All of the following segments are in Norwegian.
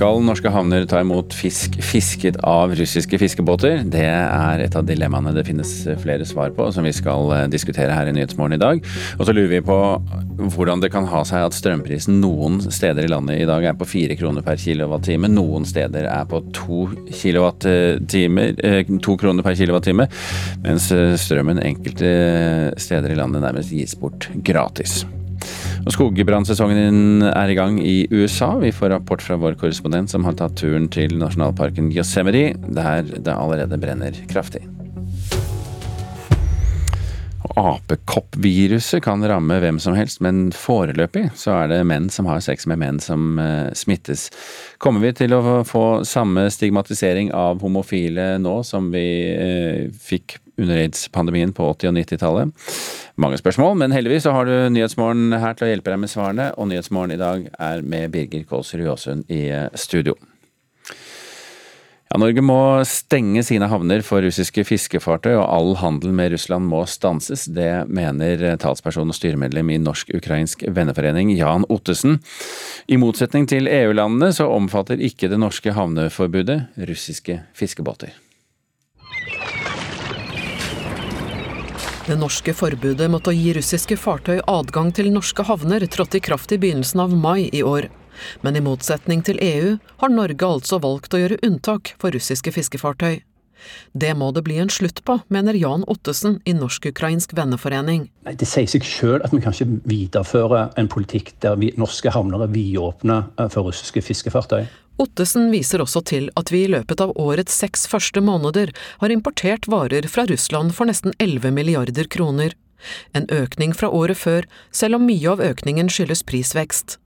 Skal norske havner ta imot fisk fisket av russiske fiskebåter? Det er et av dilemmaene det finnes flere svar på, som vi skal eh, diskutere her i Nyhetsmorgen i dag. Og så lurer vi på hvordan det kan ha seg at strømprisen noen steder i landet i dag er på fire kroner per kilowattime, noen steder er på to, eh, kroner per kilowattime, mens eh, strømmen enkelte steder i landet nærmest gis bort gratis. Og Skogbrannsesongen er i gang i USA. Vi får rapport fra vår korrespondent som har tatt turen til nasjonalparken Yosemite, der det allerede brenner kraftig. Apekoppviruset kan ramme hvem som helst, men foreløpig så er det menn som har sex med menn som uh, smittes. Kommer vi til å få samme stigmatisering av homofile nå som vi uh, fikk under aids-pandemien på 80- og 90-tallet? Mange spørsmål, men heldigvis så har du Nyhetsmorgen her til å hjelpe deg med svarene, og Nyhetsmorgen i dag er med Birger Kålsrud Jåsund i eh, studio. Ja, Norge må stenge sine havner for russiske fiskefartøy, og all handel med Russland må stanses. Det mener talsperson og styremedlem i Norsk-ukrainsk venneforening, Jan Ottesen. I motsetning til EU-landene så omfatter ikke det norske havneforbudet russiske fiskebåter. Det norske forbudet mot å gi russiske fartøy adgang til norske havner trådte i kraft i begynnelsen av mai i år. Men i motsetning til EU har Norge altså valgt å gjøre unntak for russiske fiskefartøy. Det må det bli en slutt på, mener Jan Ottesen i Norsk-ukrainsk venneforening. Det sier seg selv at vi kan ikke videreføre en politikk der vi, norske havner er vidåpne eh, for russiske fiskefartøy. Ottesen viser også til at vi i løpet av årets seks første måneder har importert varer fra Russland for nesten 11 milliarder kroner. En økning fra året før, selv om mye av økningen skyldes prisvekst.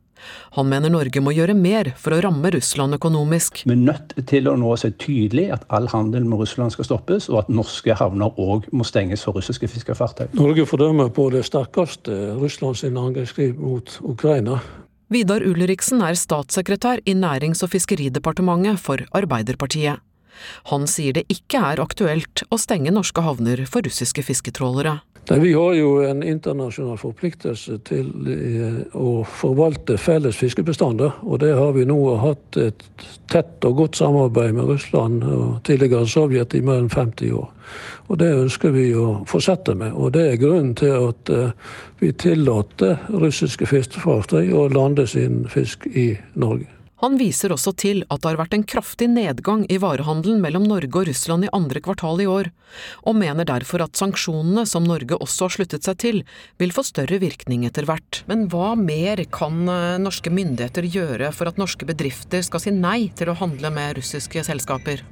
Han mener Norge må gjøre mer for å ramme Russland økonomisk. Vi er nødt til å nå se tydelig at all handel med Russland skal stoppes, og at norske havner òg må stenges for russiske fiskefartøy. Norge fordømmer på det sterkeste Russlands angrepskrig mot Ukraina. Vidar Ulriksen er statssekretær i Nærings- og fiskeridepartementet for Arbeiderpartiet. Han sier det ikke er aktuelt å stenge norske havner for russiske fisketrålere. Nei, vi har jo en internasjonal forpliktelse til eh, å forvalte felles fiskebestander. Og det har vi nå hatt et tett og godt samarbeid med Russland og tidligere Sovjet i mer enn 50 år. Og det ønsker vi å fortsette med. Og det er grunnen til at eh, vi tillater russiske fiskefartøy å lande sin fisk i Norge. Han viser også til at det har vært en kraftig nedgang i varehandelen mellom Norge og Russland i andre kvartal i år, og mener derfor at sanksjonene som Norge også har sluttet seg til, vil få større virkning etter hvert. Men hva mer kan eh, norske myndigheter gjøre for at norske bedrifter skal si nei til å handle med russiske selskaper?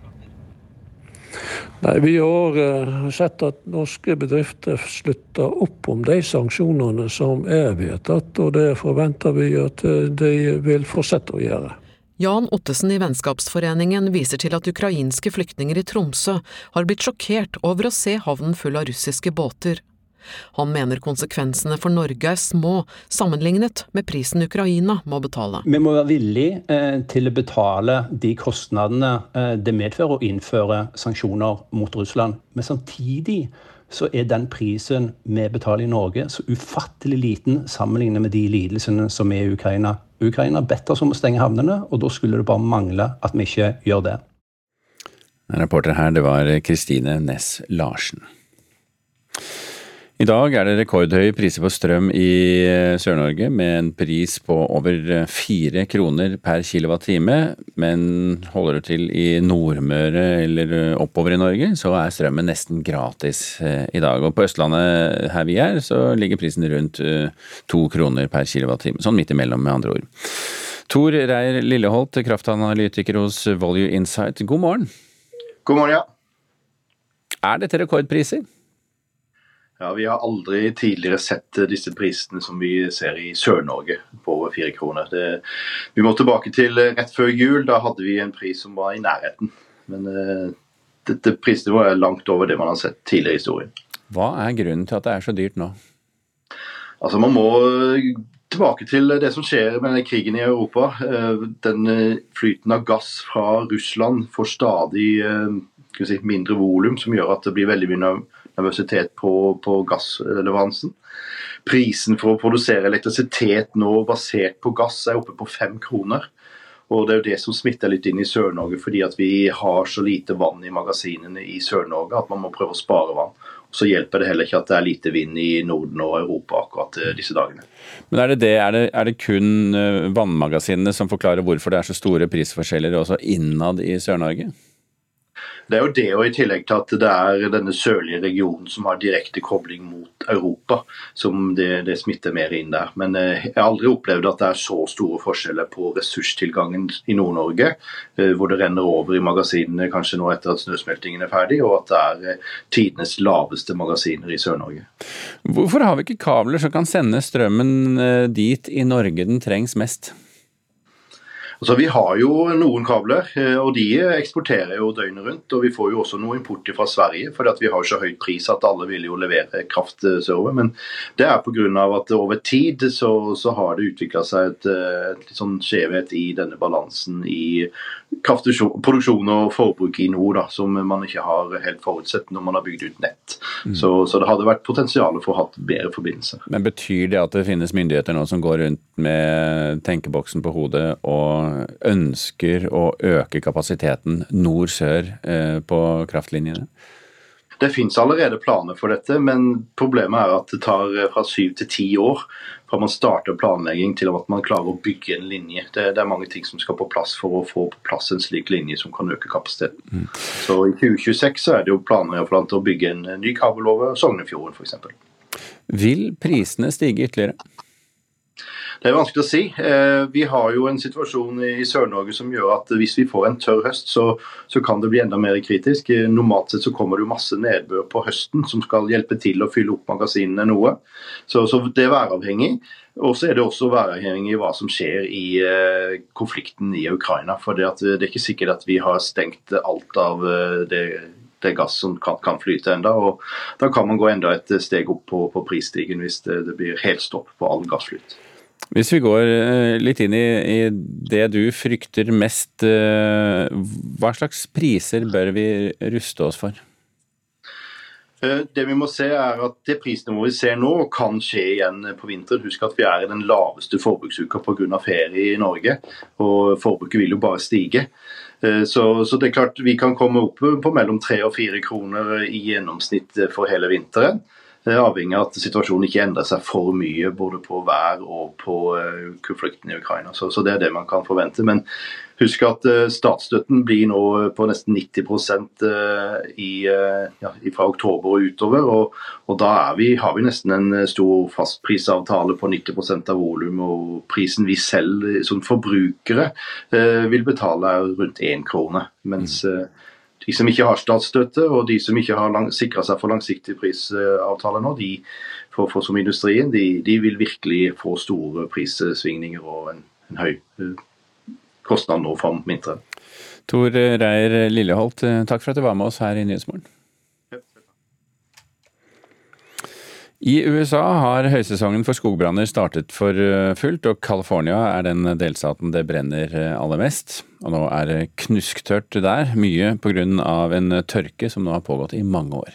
Nei, Vi har uh, sett at norske bedrifter slutter opp om de sanksjonene som er vedtatt, og det forventer vi at uh, de vil fortsette å gjøre. Jan Ottesen i Vennskapsforeningen viser til at ukrainske flyktninger i Tromsø har blitt sjokkert over å se havnen full av russiske båter. Han mener konsekvensene for Norge er små sammenlignet med prisen Ukraina må betale. Vi må være villige eh, til å betale de kostnadene eh, det medfører å innføre sanksjoner mot Russland. Men samtidig så er den prisen vi betaler i Norge så ufattelig liten sammenlignet med de lidelsene som er i Ukraina. Ukraina bedt oss om å stenge havnene, og da skulle det bare mangle at vi ikke gjør det. Reporter her, det var Kristine Næss Larsen. I dag er det rekordhøye priser på strøm i eh, Sør-Norge, med en pris på over eh, fire kroner per kilowattime. Men holder du til i Nordmøre eller eh, oppover i Norge, så er strømmen nesten gratis i dag. Og på Østlandet her vi er, så ligger prisen rundt to kroner per kilowattime. Sånn midt imellom, med andre ord. Tor Reier Lilleholt, kraftanalytiker hos Volue Insight, god morgen. God morgen, ja. Er dette rekordpriser? Ja, Vi har aldri tidligere sett disse prisene som vi ser i Sør-Norge, på over fire kroner. Det, vi må tilbake til rett før jul. Da hadde vi en pris som var i nærheten. Men uh, dette prisnivået er langt over det man har sett tidligere i historien. Hva er grunnen til at det er så dyrt nå? Altså, Man må tilbake til det som skjer med krigen i Europa. Eh, den eh, flyten av gass fra Russland får stadig si, mindre volum, som gjør at det blir veldig mye nervøsitet på, på gassleveransen. Prisen for å produsere elektrisitet nå basert på gass er oppe på fem kroner. Og Det er jo det som smitter litt inn i Sør-Norge, fordi at vi har så lite vann i magasinene i Sør-Norge at man må prøve å spare vann. Så hjelper det heller ikke at det er lite vind i Norden og Europa akkurat eh, disse dagene. Men Er det, det, er det, er det kun eh, vannmagasinene som forklarer hvorfor det er så store prisforskjeller også innad i Sør-Norge? Det er jo det, og i tillegg til at det er denne sørlige regionen som har direkte kobling mot Europa, som det, det smitter mer inn der. Men eh, jeg har aldri opplevd at det er så store forskjeller på ressurstilgangen i Nord-Norge, eh, hvor det renner over i magasinene kanskje nå etter at snøsmeltingen er ferdig, og at det er eh, tidenes laveste magasiner i Sør-Norge. Hvorfor har vi ikke kabler som kan sende strømmen dit i Norge den trengs mest? Altså, vi har jo noen kabler, eh, og de eksporterer jo døgnet rundt. Og vi får jo også noe import fra Sverige, for vi har så høyt pris at alle vil jo levere kraft eh, sørover. Men det er pga. at over tid så, så har det utvikla seg et, et, et sånn skjevhet i denne balansen i kraftproduksjon og forbruk i nord, da, som man ikke har helt forutsett når man har bygd ut nett. Mm. Så, så, det hadde vært potensial for å ha bedre forbindelser. Men Betyr det at det finnes myndigheter nå som går rundt med tenkeboksen på hodet og ønsker å øke kapasiteten nord-sør eh, på kraftlinjene? Det finnes allerede planer for dette, men problemet er at det tar eh, fra syv til ti år fra man starter planlegging til at man klarer å bygge en linje. Det, det, er mange ting som skal på plass for å få på plass en slik linje som kan øke kapasiteten. Mm. Så I 2026 så er det jo planer for å bygge en ny kabel over Sognefjorden f.eks. Vil prisene stige ytterligere? Det er vanskelig å si. Eh, vi har jo en situasjon i Sør-Norge som gjør at hvis vi får en tørr høst, så, så, kan det bli enda mer kritisk. Eh, normalt sett så kommer det jo masse nedbør på høsten som skal hjelpe til å fylle opp magasinene noe. Så, så det er væravhengig. Og så er det også væravhengig i hva som skjer i eh, konflikten i Ukraina. For det, det, er ikke sikkert at vi har stengt alt av det det gass som kan, kan flyte enda, og Da kan man gå enda et steg opp på, på prisstigen hvis det, det, blir helt stopp på all gassflyt. Hvis vi går eh, litt inn i, i, det du frykter mest, eh, hva slags priser bør vi ruste oss for? Eh, det vi må se er at det prisnivået vi ser nå, kan skje igjen på vinteren. Husk at vi er i den laveste forbruksuka pga. ferie i Norge, og forbruket vil jo bare stige. Så, så, det er klart vi kan komme opp på mellom tre og fire kroner i gjennomsnitt for hele vinteren. Det er avhengig av at situasjonen ikke endrer seg for mye både på vær og på uh, konflikten i Ukraina. Så, så, det er det man kan forvente. Men husk at uh, statsstøtten blir nå på nesten 90 uh, i, ja, fra oktober og utover. Og, og da vi, har vi nesten en stor fastprisavtale på 90% av volum. Og prisen vi selv som forbrukere vil betale er rundt én krone. mens mm de som ikke har statsstøtte, og de som ikke har sikra seg for langsiktige prisavtaler nå, de, for, for som industrien, de, de, vil virkelig få store prissvingninger og en, en høy uh, kostnad nå fram vinteren. Tor Reier Lilleholt, eh, takk for at du var med oss her i Nyhetsmorgen. I USA har høysesongen for skogbranner startet for eh, fullt, og California er den delstaten det brenner eh, aller mest. Og nå er det knusktørt der, mye pga. en tørke som nå har pågått i mange år.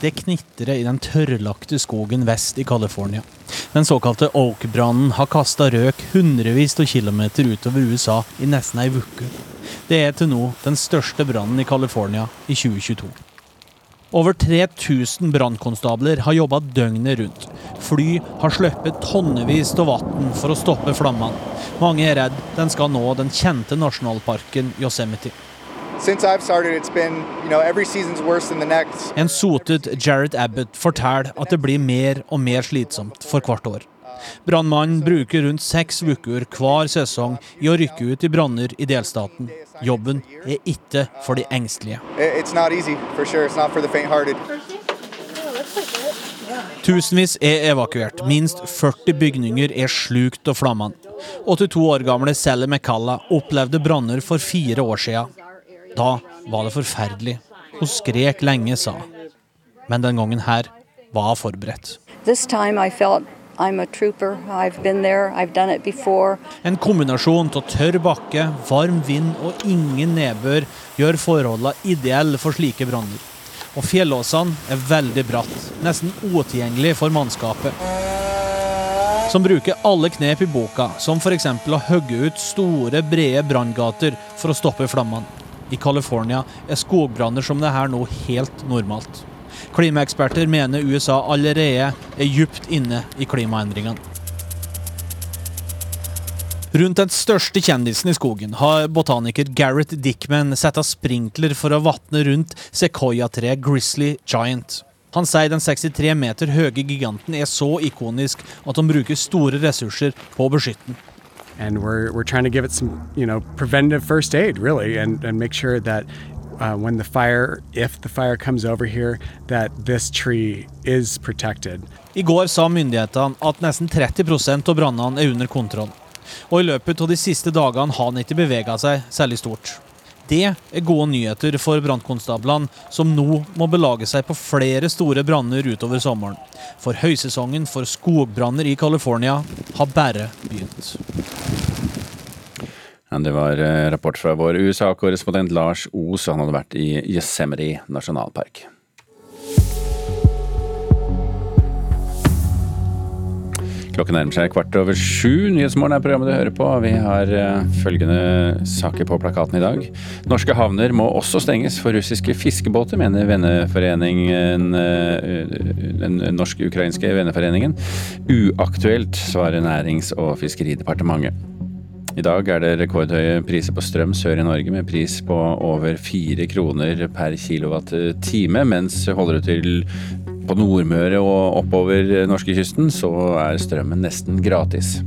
Det knitrer i den tørrlagte skogen vest i California. Den såkalte Oak-brannen har kasta røk hundrevis av kilometer utover USA i nesten ei uke. Det er til nå den største brannen i California i 2022. Over 3000 brannkonstabler har jobba døgnet rundt. Fly har sluppet tonnevis av vann for å stoppe flammene. Mange er redd den skal nå den kjente nasjonalparken Yosemite. Been, you know, en sotet Jared Abbott forteller at det blir mer og mer slitsomt for hvert år. Brannmannen bruker rundt seks uker hver sesong i å rykke ut i branner i delstaten. Jobben er ikke for de engstelige. Tusenvis er evakuert. Minst 40 bygninger er slukt av flammene. 82 år gamle Sally McCalla opplevde branner for fire år siden. Da var det forferdelig. Hun skrek lenge, sa Men den gangen her var hun forberedt. This time I felt en kombinasjon av tørr bakke, varm vind og ingen nedbør gjør forholdene ideelle for slike branner. Og fjellåsene er veldig bratt, nesten utilgjengelig for mannskapet. som bruker alle knep i boka, som f.eks. å hogge ut store, brede branngater for å stoppe flammene. I California er skogbranner som det her nå helt normalt. Klimaeksperter mener USA allerede er djupt inne i klimaendringene. Rundt den største kjendisen i skogen har botaniker Gareth Dickman satt av sprinkler for å vatne rundt sequoia-treet Grizzly Giant. Han sier den 63 meter høye giganten er så ikonisk at han bruker store ressurser på å beskytte den. And we're, we're trying to give it some, you uh, when the fire, if the fire comes over here, that this tree is protected. I går sa myndighetene at nesten 30% av brannene er under kontroll. Og i løpet av de siste dagene har han ikke bevega seg særlig stort. Det er gode nyheter for brannkonstablene, som nå må belage seg på flere store branner utover sommeren. For høysesongen for skogbranner i California har bare begynt. Det var eh, rapport fra vår USA-korrespondent Lars Os, han hadde vært i Yosemite nasjonalpark. Klokken nærmer seg kvart over sju. Nyhetsmorgen er programmet du hører på. Vi har uh, følgende saker på plakaten i dag. Norske havner må også stenges for russiske fiskebåter, mener venneforeningen uh, Den norsk-ukrainske venneforeningen. Uaktuelt, svarer Nærings- og fiskeridepartementet. I dag er det rekordhøye priser på strøm sør i Norge, med pris på over fire kroner per kilowatt-time, mens holder du til på Nordmøre og oppover norskekysten, så er strømmen nesten gratis.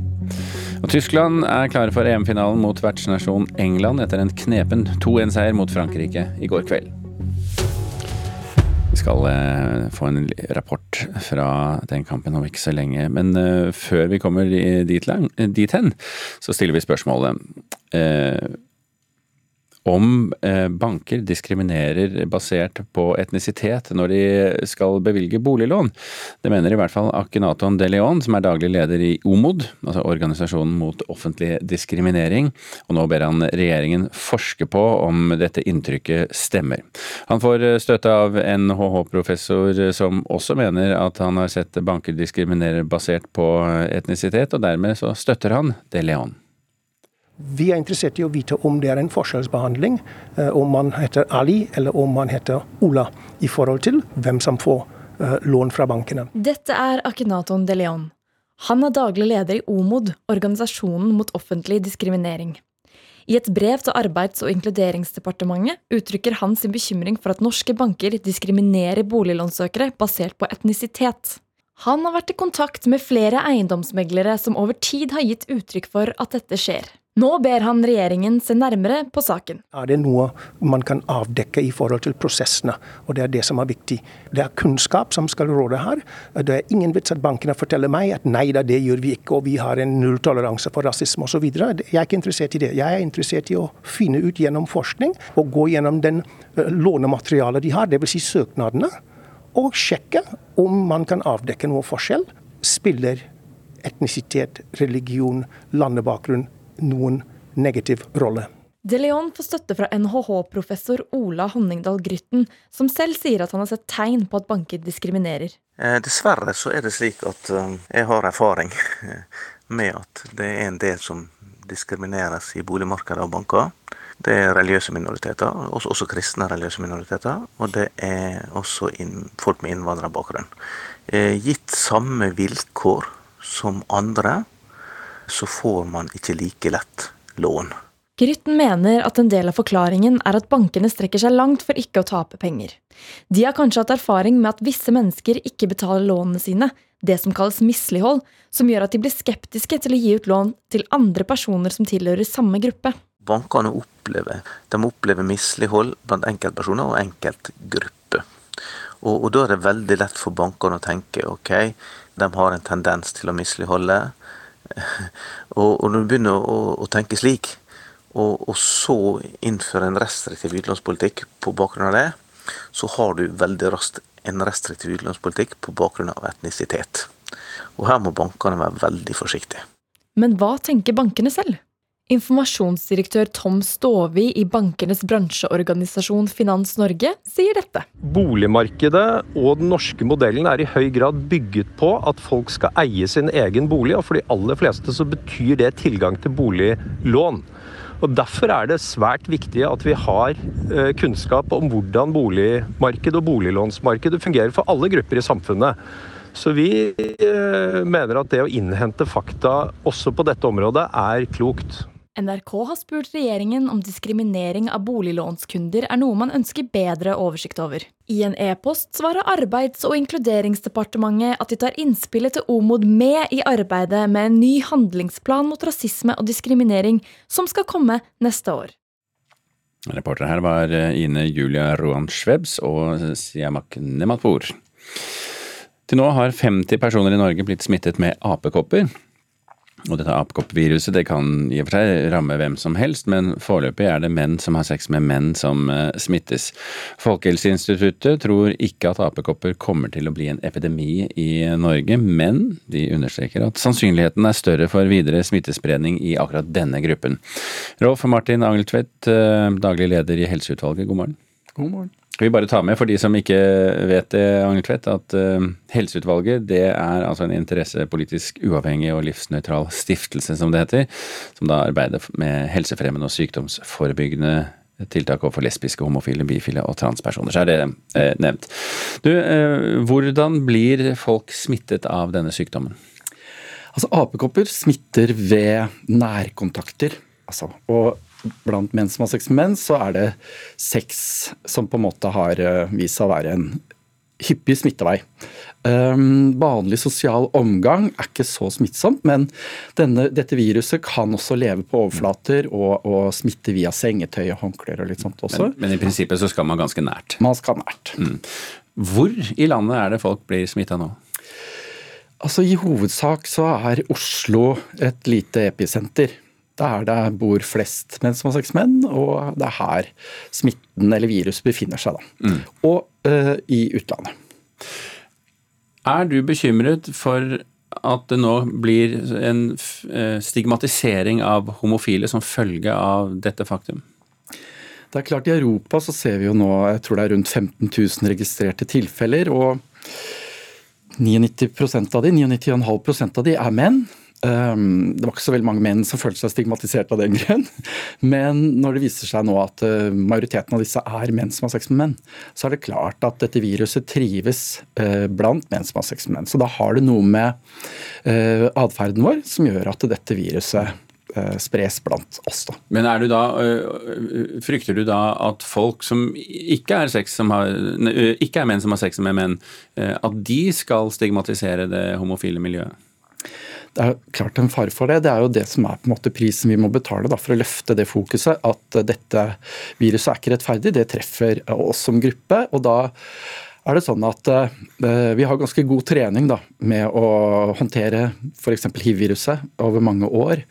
Og Tyskland er klare for EM-finalen mot vertsnasjon England etter en knepen 2-1-seier mot Frankrike i går kveld. Skal eh, få en rapport fra den kampen om ikke så lenge, men eh, før vi kommer dit, lang, dit hen, så stiller vi spørsmålet. Eh, om eh, banker diskriminerer basert på etnisitet når de skal bevilge boliglån. Det mener i hvert fall Akhenaton de Leon, som er daglig leder i OMOD, altså Organisasjonen mot offentlig diskriminering, og nå ber han regjeringen forske på om dette inntrykket stemmer. Han får eh, støtte av NHH-professor som også mener at han har sett banker diskriminere basert på etnisitet, og dermed så støtter han de Leon. Vi er interessert i å vite om det er en forskjellsbehandling, eh, om man heter Ali eller om man heter Ola, i forhold til hvem som får eh, lån fra bankene. Dette er Akenaton de Leon. Han er daglig leder i OMOD, organisasjonen mot offentlig diskriminering. I et brev til Arbeids- og inkluderingsdepartementet uttrykker han sin bekymring for at norske banker diskriminerer boliglånsøkere basert på etnisitet. Han har vært i kontakt med flere eiendomsmeglere som over tid har gitt uttrykk for at dette skjer. Nå ber han regjeringen se nærmere på saken. Er det noe man kan avdekke i forhold til prosessene, og det er det som er viktig. Det er kunnskap som skal råde her. Det er ingen vits at bankene forteller meg at nei da, det gjør vi ikke, og vi har en nulltoleranse for rasisme osv. Jeg er ikke interessert i det. Jeg er interessert i å finne ut gjennom forskning og gå gjennom den eh, lånematerialet de har, dvs. Si søknadene, og sjekke om man kan avdekke noe forskjell. Spiller etnisitet, religion, landebakgrunn noen negativ rolle. De Leon får støtte fra NHH-professor Ola Honningdal Grytten, som selv sier at han har sett tegn på at banker diskriminerer. Eh, dessverre så er det slik at eh, jeg har erfaring med at det er en del som diskrimineres i boligmarkedet av banker. Det er religiøse minoriteter, også, også kristne religiøse minoriteter. Og det er også inn, folk med innvandrerbakgrunn. Eh, gitt samme vilkår som andre, så får man ikke like lett lån. Grytten mener at en del av forklaringen er at bankene strekker seg langt for ikke å tape penger. De har kanskje hatt erfaring med at visse mennesker ikke betaler lånene sine, det som kalles mislighold, som gjør at de blir skeptiske til å gi ut lån til andre personer som tilhører samme gruppe. Bankene opplever, opplever mislighold blant enkeltpersoner og enkeltgrupper. Og, og da er det veldig lett for bankene å tenke ok, de har en tendens til å misligholde og, og, når du begynner å, å tenke slik, og, og, så innføre en restriktiv utlånspolitikk på bakgrunn av det, så har du veldig raskt en restriktiv utlånspolitikk på bakgrunn av etnisitet. Og her må bankene være veldig forsiktige. Men hva tenker bankene selv? Informasjonsdirektør Tom Stovi i bankenes bransjeorganisasjon Finans Norge sier dette. Boligmarkedet og den norske modellen er i høy grad bygget på at folk skal eie sin egen bolig, og for de aller fleste så betyr det tilgang til boliglån. Og Derfor er det svært viktig at vi har eh, kunnskap om hvordan boligmarkedet og boliglånsmarkedet fungerer for alle grupper i samfunnet. Så vi eh, mener at det å innhente fakta også på dette området er klokt. NRK har spurt regjeringen om diskriminering av boliglånskunder er noe man ønsker bedre oversikt over. I en e-post svarer Arbeids- og inkluderingsdepartementet at de tar innspillet til Omod med i arbeidet med en ny handlingsplan mot rasisme og diskriminering, som skal komme neste år. Reportere her var Ine Julia Roan Schwebs og Siamak Nematpour. Til nå har 50 personer i Norge blitt smittet med apekopper. Og dette apekoppviruset det kan i og for seg ramme hvem som helst, men foreløpig er det menn som har sex med menn som uh, smittes. Folkehelseinstituttet tror ikke at apekopper kommer til å bli en epidemi i Norge, men de understreker at sannsynligheten er større for videre smittespredning i akkurat denne gruppen. Rolf Martin Angeltvedt, uh, daglig leder i Helseutvalget, god morgen. God morgen. Vi bare ta med for de som ikke vet det, Angeltvedt, at uh, Helseutvalget det er altså en interessepolitisk uavhengig og livsnøytral stiftelse, som det heter, som da arbeider med helsefremmende og sykdomsforebyggende tiltak overfor lesbiske, homofile, bifile og transpersoner. Så er det eh, nevnt. Du, eh, hvordan blir folk smittet av denne sykdommen? Altså, Apekopper smitter ved nærkontakter. Altså, og blant menn som har sex med menn, så er det sex som på en måte har vist seg å være en hyppig smittevei. Um, vanlig sosial omgang er ikke så smittsomt, men denne, dette viruset kan også leve på overflater og, og, smitte via sengetøy og håndklær og litt sånt også. Men, men, i prinsippet så skal man ganske nært? Man skal nært. Mm. Hvor i landet er det folk blir smitta nå? Altså I hovedsak så er Oslo et lite episenter. Det er der bor flest menn som har sex menn, og det er her smitten eller viruset befinner seg. da. Mm. Og uh, i utlandet. Er du bekymret for at det nå blir en stigmatisering av homofile som følge av dette faktum? Det er klart I Europa så ser vi jo nå jeg tror det er rundt 15 000 registrerte tilfeller. og 99% av de, 99,5% av de er menn. Ehm, det var ikke så veldig mange menn som følte seg stigmatisert av den grunn. Men når det viser seg nå at uh, majoriteten av disse er menn som har sex med menn, så er det klart at dette viruset trives uh, blant menn som har sex med menn. Så da har det noe med uh, atferden vår som gjør at dette viruset spres blant oss. Da. Men du da, frykter du da at folk som ikke er, som har, ikke er menn som har sex med menn, at de skal stigmatisere det homofile miljøet? Det er klart en fare for det. Det er jo det som er på en måte prisen vi må betale da, for å løfte det fokuset. At dette viruset er ikke rettferdig. Det treffer oss som gruppe. og da er det sånn at uh, Vi har ganske god trening da, med å håndtere f.eks. hiv-viruset over mange år.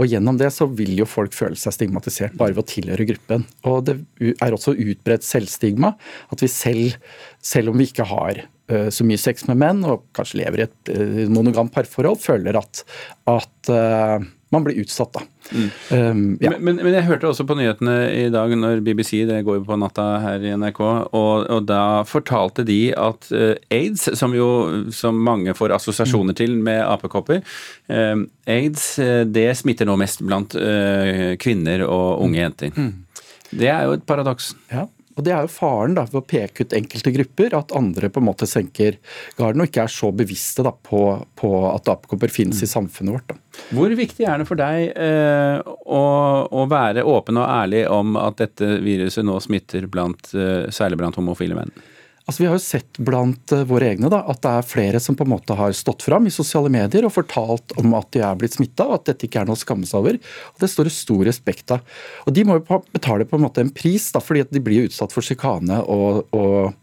Og Gjennom det så vil jo folk føle seg stigmatisert bare ved å tilhøre gruppen. Og Det er også utbredt selvstigma. At vi selv, selv om vi ikke har så mye sex med menn, og kanskje lever i et eh, monogamt parforhold, føler at, at uh, man blir utsatt. da. Mm. Um, ja. men, men, jeg hørte også på nyhetene i dag når BBC, det går jo på natta her i NRK, og, og da fortalte de at uh, aids, som jo som mange får assosiasjoner mm. til med apekopper, uh, aids det smitter nå mest blant kvinner og unge jenter. Mm. Det er jo et paradoks. Ja, og Det er jo faren da, ved å peke ut enkelte grupper, at andre på en måte senker garden og ikke er så bevisste da, på, på at apekopper finnes mm. i samfunnet vårt. Da. Hvor viktig er det for deg eh, å, å, være åpen og ærlig om at dette viruset nå smitter blant, eh, særlig blant homofile menn? Altså, vi har jo sett blant uh, våre egne da, at det er flere som på en måte har stått fram i sosiale medier og fortalt om at de er blitt smitta, og at dette ikke er noe å skamme seg over. Og Det står det stor respekt av. Og De må jo betale på en måte en pris, da, fordi de blir utsatt for sjikane og, og,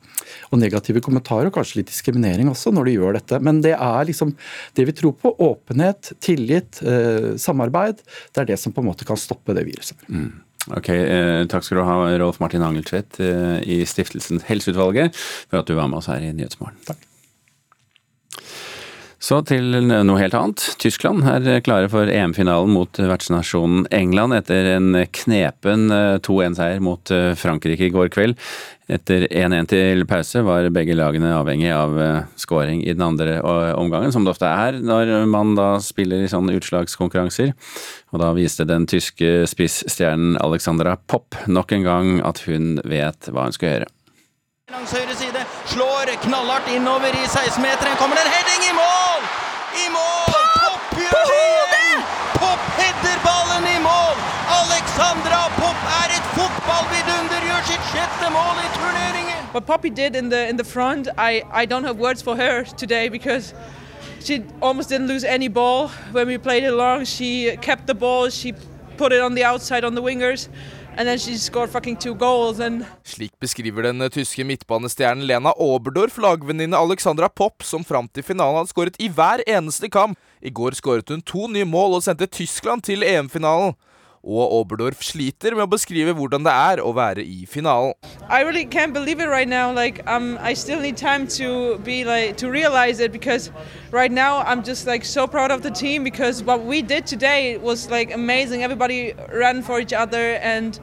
og, negative kommentarer, og kanskje litt diskriminering også, når de gjør dette. Men det er liksom det vi tror på. Åpenhet, tillit, eh, samarbeid. Det er det som på en måte kan stoppe det viruset. Mm. Ok, eh, Takk skal du ha, Rolf Martin Angeltvedt eh, i Stiftelsen Helseutvalget, for at du var med oss her i Nyhetsmorgen. Takk. Så til noe helt annet. Tyskland er klare for EM-finalen mot vertsnasjonen England etter en knepen 2-1-seier mot Frankrike i går kveld. Etter 1-1 til pause var begge lagene avhengig av skåring i den andre omgangen, som det ofte er når man da spiller i sånne utslagskonkurranser. Og da viste den tyske spissstjernen Alexandra Popp nok en gang at hun vet hva hun skal gjøre. Langs høyre side, slår knallhardt innover i 16-meteren. Kommer det en heading i mål! I mål! Popp gjør det igjen! Popp header ballen i mål! Alexandra Popp er et fotballvidunder, gjør sitt sjette mål i turneringen! What Poppy did in the in the front, I I don't have words for her today because she almost didn't lose any ball when we played it long. She kept the ball, she put it on the outside on the wingers. Slik beskriver den tyske midtbanestjernen Lena Oberdorf lagvenninne Alexandra Popp, som fram til finalen hadde skåret i hver eneste kamp. I går skåret hun to nye mål og sendte Tyskland til EM-finalen. Og Oberdorf sliter med å beskrive hvordan det er å være i finalen. I really can't believe it right now. Like, um, I still need time to be like to realize it because right now I'm just like so proud of the team because what we did today was like amazing. Everybody ran for each other and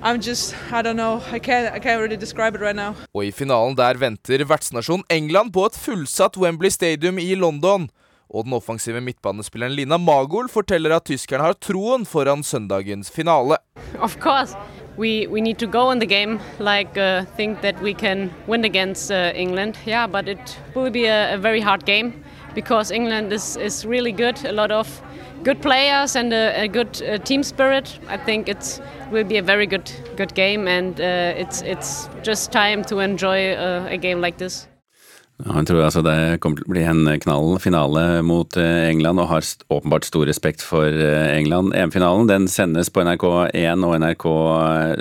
I'm just, I don't know, I can't, I can't really describe it right now. Og i finalen der venter vertsnasjon England på et fullsatt Wembley Stadium i London. Og den offensive midtbanespilleren Lina Magol forteller at tyskerne har troen foran søndagens finale. Of course. We, we need to go in the game like uh, think that uh, England. Yeah, but it will be a, a very because England is, is really good. A lot of good players and a, a good uh, team spirit. I think it will be a very good good game, and uh, it's it's just time to enjoy uh, a game like this. Ja, jeg tror altså det kommer til å bli en knall finale mot eh, England, og har åpenbart stor respekt for eh, England. EM-finalen den sendes på NRK1 og NRK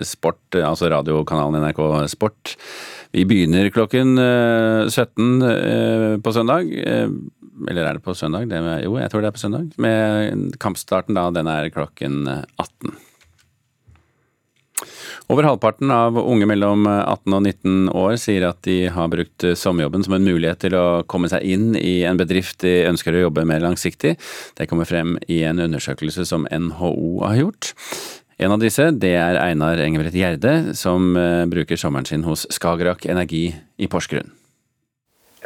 Sport, altså radiokanalen NRK Sport. Vi begynner klokken 17 på søndag. Eller er det på søndag? Jo, jeg tror det er på søndag. Med kampstarten da, den er klokken 18. Over halvparten av unge mellom 18 og 19 år sier at de har brukt sommerjobben som en mulighet til å komme seg inn i en bedrift de ønsker å jobbe mer langsiktig. Det kommer frem i en undersøkelse som NHO har gjort. En av disse det er Einar Engebret Gjerde, som eh, bruker sommeren sin hos Skagerrak Energi i Porsgrunn.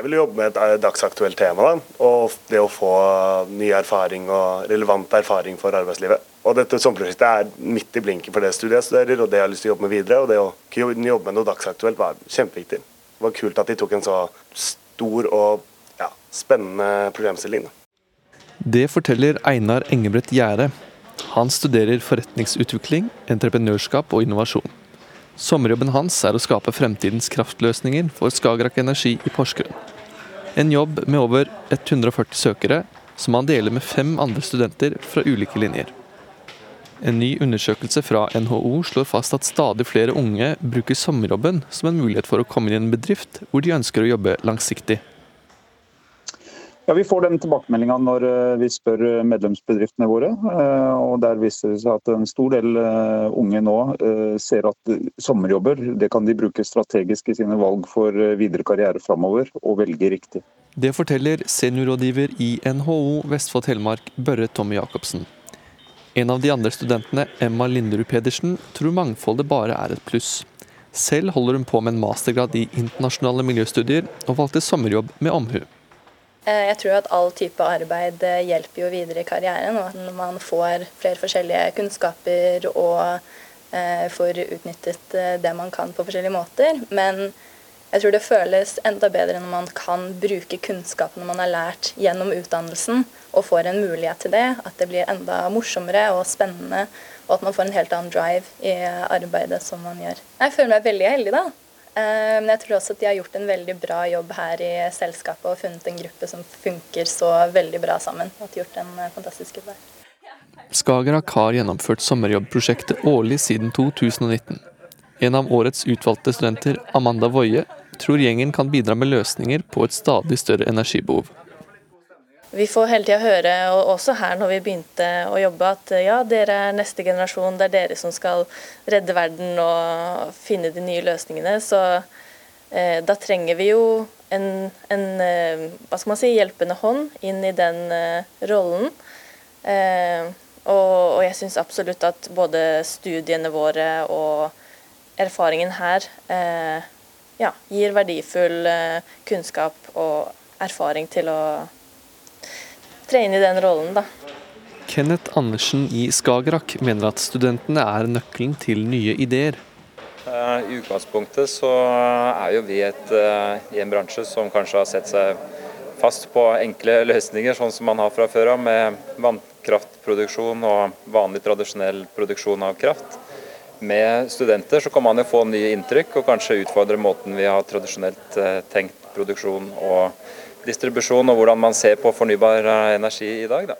Jeg vil jobbe med et eh, dagsaktuelt tema, da, og det å få ny erfaring og relevant erfaring for arbeidslivet. Og dette sommerprosjektet er midt i blinken for det studiet jeg studerer, og det jeg har lyst til å jobbe med videre. Og det å kunne jobbe med noe dagsaktuelt var kjempeviktig. Det var kult at de tok en så stor og ja, spennende problemstilling. Det forteller Einar Engebrett Gjære. Han studerer forretningsutvikling, entreprenørskap og innovasjon. Sommerjobben hans er å skape fremtidens kraftløsninger for Skagerrak Energi i Porsgrunn. En jobb med over 140 søkere, som han deler med fem andre studenter fra ulike linjer. En ny undersøkelse fra NHO slår fast at stadig flere unge bruker sommerjobben som en mulighet for å komme inn i en bedrift hvor de ønsker å jobbe langsiktig. Ja, Vi får den tilbakemeldinga når eh, vi spør medlemsbedriftene våre. Eh, og Der viser det seg at en stor del eh, unge nå ser at sommerjobber det kan de bruke strategisk i sine valg for videre karriere framover, og velge riktig. Det forteller seniorrådgiver i NHO Vestfold Telemark, Børre Tommy Jacobsen. En av de andre studentene, Emma Linderud Pedersen, tror mangfoldet bare er et pluss. Selv holder hun på med en mastergrad i internasjonale miljøstudier, og valgte sommerjobb med omhu. Eh, jeg tror at all type arbeid eh, hjelper jo videre i karrieren, og at man får flere forskjellige kunnskaper og eh, får utnyttet det man kan på forskjellige måter. Men jeg tror det føles enda bedre når man kan bruke kunnskapene man har lært gjennom utdannelsen, og får en mulighet til det. At det blir enda morsommere og spennende, og at man får en helt annen drive i arbeidet som man gjør. Jeg føler meg veldig heldig, da. Eh, men jeg tror også at de har gjort en veldig bra jobb her i selskapet og funnet en gruppe som funker så veldig bra sammen. Og gjort en eh, fantastisk jobb der. Skagerrak har gjennomført sommerjobbprosjektet årlig siden 2019. En av årets utvalgte studenter, Amanda Woie, tror gjengen kan bidra med løsninger på et stadig større energibehov. Vi får hele tida høre, og også her når vi begynte å jobbe, at ja, dere er neste generasjon, det er dere som skal redde verden og finne de nye løsningene. Så eh, da trenger vi jo en, en hva skal man si, hjelpende hånd inn i den rollen. Og, og jeg syns absolutt at både studiene våre og erfaringen her ja, gir verdifull kunnskap og erfaring til å tre inn i den rollen, da. Kenneth Andersen i Skagerrak mener at studentene er nøkkelen til nye ideer. Eh, I utgangspunktet så er jo vi et, eh, i en bransje som kanskje har sett seg fast på enkle løsninger, sånn som man har fra før av, med vannkraftproduksjon og vanlig tradisjonell produksjon av kraft. Med studenter så kan man jo få nye inntrykk og kanskje utfordre måten vi har tradisjonelt eh, tenkt produksjon og distribusjon, og hvordan man ser på fornybar energi i dag. da.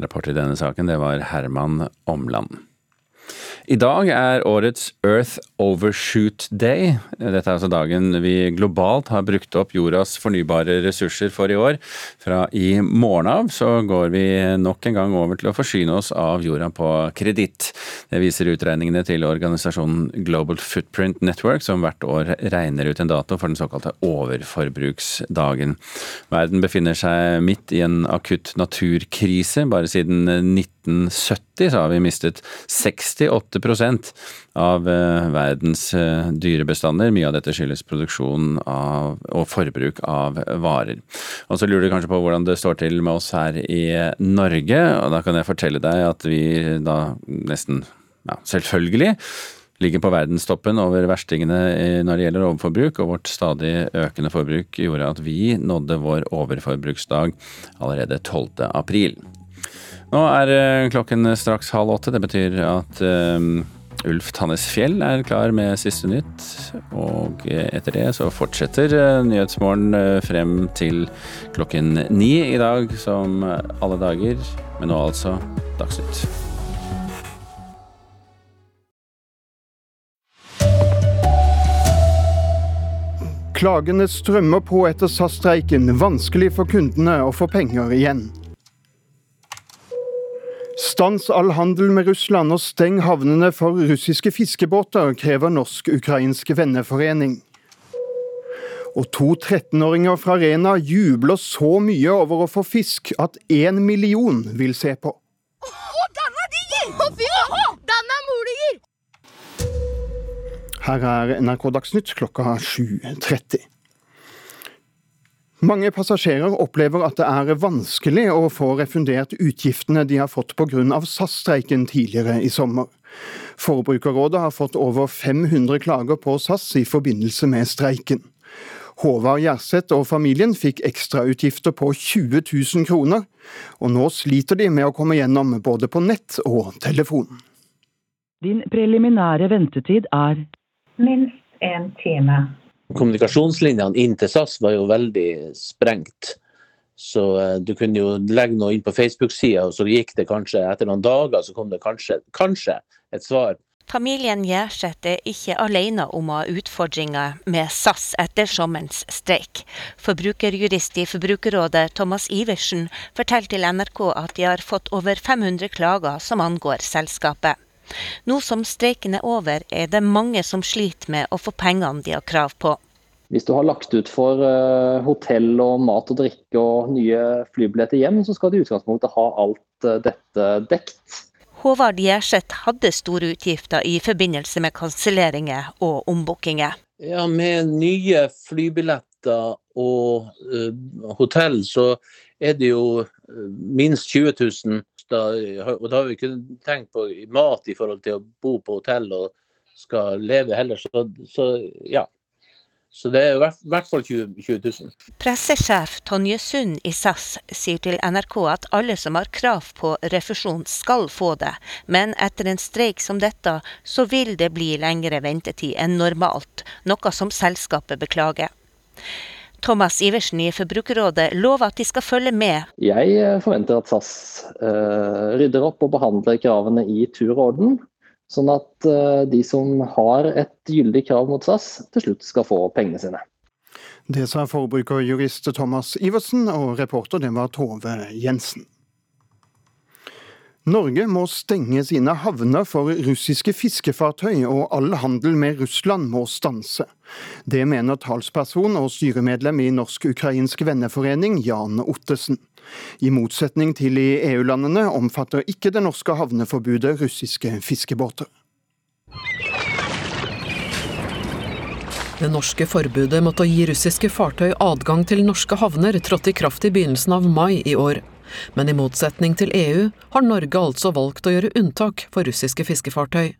Reporter i denne saken, det var Herman Omland. I dag er årets Earth Overshoot Day. Dette er altså dagen vi globalt har brukt opp jordas fornybare ressurser for i år. Fra i morgen av så går vi nok en gang over til å forsyne oss av jorda på kreditt. Det viser utregningene til organisasjonen Global Footprint Network, som hvert år regner ut en dato for den såkalte overforbruksdagen. Verden befinner seg midt i en akutt naturkrise. Bare siden 1970 så har vi mistet 68 av eh, verdens eh, dyrebestander. Mye av dette skyldes produksjon av, og forbruk av varer. Og så lurer du kanskje på hvordan det står til med oss her i Norge, og da kan jeg fortelle deg at vi da nesten, ja, selvfølgelig ligger på verdenstoppen over verstingene når det gjelder overforbruk, og vårt stadig økende forbruk gjorde at vi nådde vår overforbruksdag allerede 12. april. Nå er eh, klokken straks halv åtte. Det betyr at um, Ulf Tannes Fjell er klar med siste nytt. Og etter det så fortsetter Nyhetsmorgen frem til klokken ni i dag, som alle dager. Men nå altså Dagsnytt. Klagene strømmer på etter SAS-streiken. Vanskelig for kundene å få penger igjen. Stans all handel med Russland og steng havnene for russiske fiskebåter, krever Norsk-ukrainsk venneforening. Og to 13-åringer fra Rena jubler så mye over å få fisk at én million vil se på. Her er NRK Dagsnytt klokka 7.30. Mange passasjerer opplever at det er vanskelig å få refundert utgiftene de har fått pga. SAS-streiken tidligere i sommer. Forbrukerrådet har fått over 500 klager på SAS i forbindelse med streiken. Håvard Gjerseth og familien fikk ekstrautgifter på 20 000 kroner, og nå sliter de med å komme gjennom både på nett og telefon. Din preliminære ventetid er Minst en time. Kommunikasjonslinjene inn til SAS var jo veldig sprengt. Så eh, du kunne jo legge noe inn på Facebook-sida, og så gikk det kanskje etter noen dager, så kom det kanskje, kanskje et svar. Familien Gjerseth er ikke alene om å ha utfordringer med SAS etter sommerens streik. Forbrukerjurist i Forbrukerrådet Thomas Iversen forteller til NRK at de har fått over 500 klager som angår selskapet. Nå som streiken er over, er det mange som sliter med å få pengene de har krav på. Hvis du har lagt ut for uh, hotell og mat og drikke og nye flybilletter hjem, så skal du i utgangspunktet ha alt uh, dette dekt. Håvard Gjerseth hadde store utgifter i forbindelse med kanselleringer og ombookinger. Ja, med nye flybilletter og uh, hotell, så er det jo minst 20 000 da, og da har vi ikke tenkt på mat i forhold til å bo på hotell og skal leve heller. Så, så ja. Så det er i hvert fall 20, 20 000. Pressesjef Tonje Sund i SAS sier til NRK at alle som har krav på refusjon skal få det, men etter en streik som dette, så vil det bli lengre ventetid enn normalt, noe som selskapet beklager. Thomas Iversen i Forbrukerrådet lover at de skal følge med. Jeg eh, forventer at SAS uh, rydder opp og behandler kravene i tur og orden. Sånn at uh, de som har et gyldig krav mot SAS, til slutt skal få pengene sine. Det sa forbrukerjurist Thomas Iversen, og reporter det var Tove Jensen. Norge må stenge sine havner for russiske fiskefartøy, og all handel med Russland må stanse. Det mener talsperson og styremedlem i Norsk-ukrainsk venneforening, Jan Ottesen. I motsetning til i EU-landene omfatter ikke det norske havneforbudet russiske fiskebåter. Det norske forbudet mot å gi russiske fartøy adgang til norske havner trådte i kraft i begynnelsen av mai i år. Men i motsetning til EU har Norge altså valgt å gjøre unntak for russiske fiskefartøy.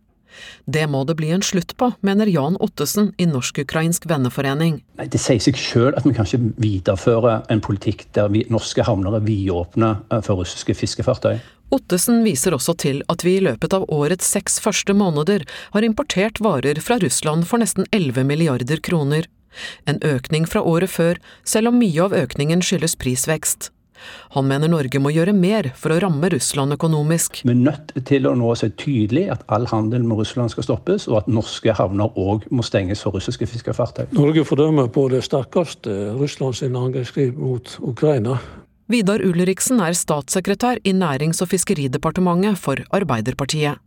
Det må det bli en slutt på, mener Jan Ottesen i Norsk-ukrainsk venneforening. Det sier seg selv at vi kan ikke videreføre en politikk der vi, norske havner er vidåpne eh, for russiske fiskefartøy. Ottesen viser også til at vi i løpet av årets seks første måneder har importert varer fra Russland for nesten 11 milliarder kroner. En økning fra året før, selv om mye av økningen skyldes prisvekst. Han mener Norge må gjøre mer for å ramme Russland økonomisk. Vi er nødt til å nå se tydelig at all handel med Russland skal stoppes, og at norske havner òg må stenges for russiske fiskefartøy. Norge fordømmer på det sterkeste Russlands angrepskrig mot Ukraina. Vidar Ulriksen er statssekretær i Nærings- og fiskeridepartementet for Arbeiderpartiet.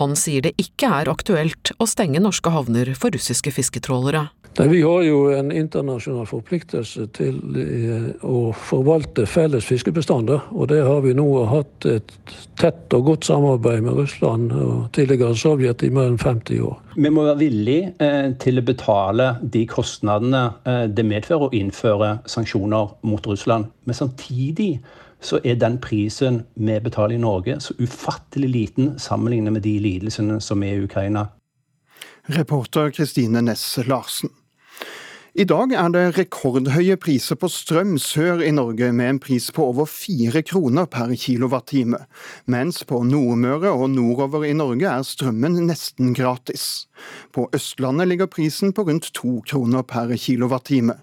Han sier det ikke er aktuelt å stenge norske havner for russiske fisketrålere. Nei, Vi har jo en internasjonal forpliktelse til eh, å forvalte felles fiskebestander. Og det har vi nå hatt et tett og godt samarbeid med Russland og tidligere Sovjet i mer enn 50 år. Vi må være villige eh, til å betale de kostnadene eh, det medfører å innføre sanksjoner mot Russland. Men samtidig så er den prisen vi betaler i Norge så ufattelig liten sammenlignet med de lidelsene som er i Ukraina. Reporter Kristine Næss Larsen. I dag er det rekordhøye priser på strøm sør i Norge, med en pris på over fire kroner per kilowattime. Mens på Nordmøre og nordover i Norge er strømmen nesten gratis. På Østlandet ligger prisen på rundt to kroner per kilowattime.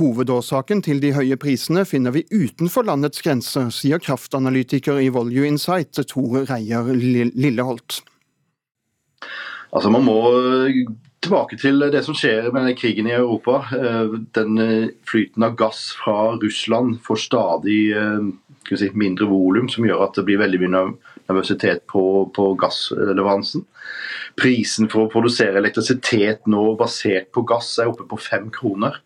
Hovedårsaken til de høye prisene finner vi utenfor landets grenser, sier kraftanalytiker i Volue Insight Tor Reier Lilleholt. Altså Man må tilbake til det som skjer med krigen i Europa. Eh, den eh, flyten av gass fra Russland får stadig eh, si, mindre volum, som gjør at det blir veldig mye nervøsitet på, på gassleveransen. Prisen for å produsere elektrisitet nå basert på gass er oppe på fem kroner.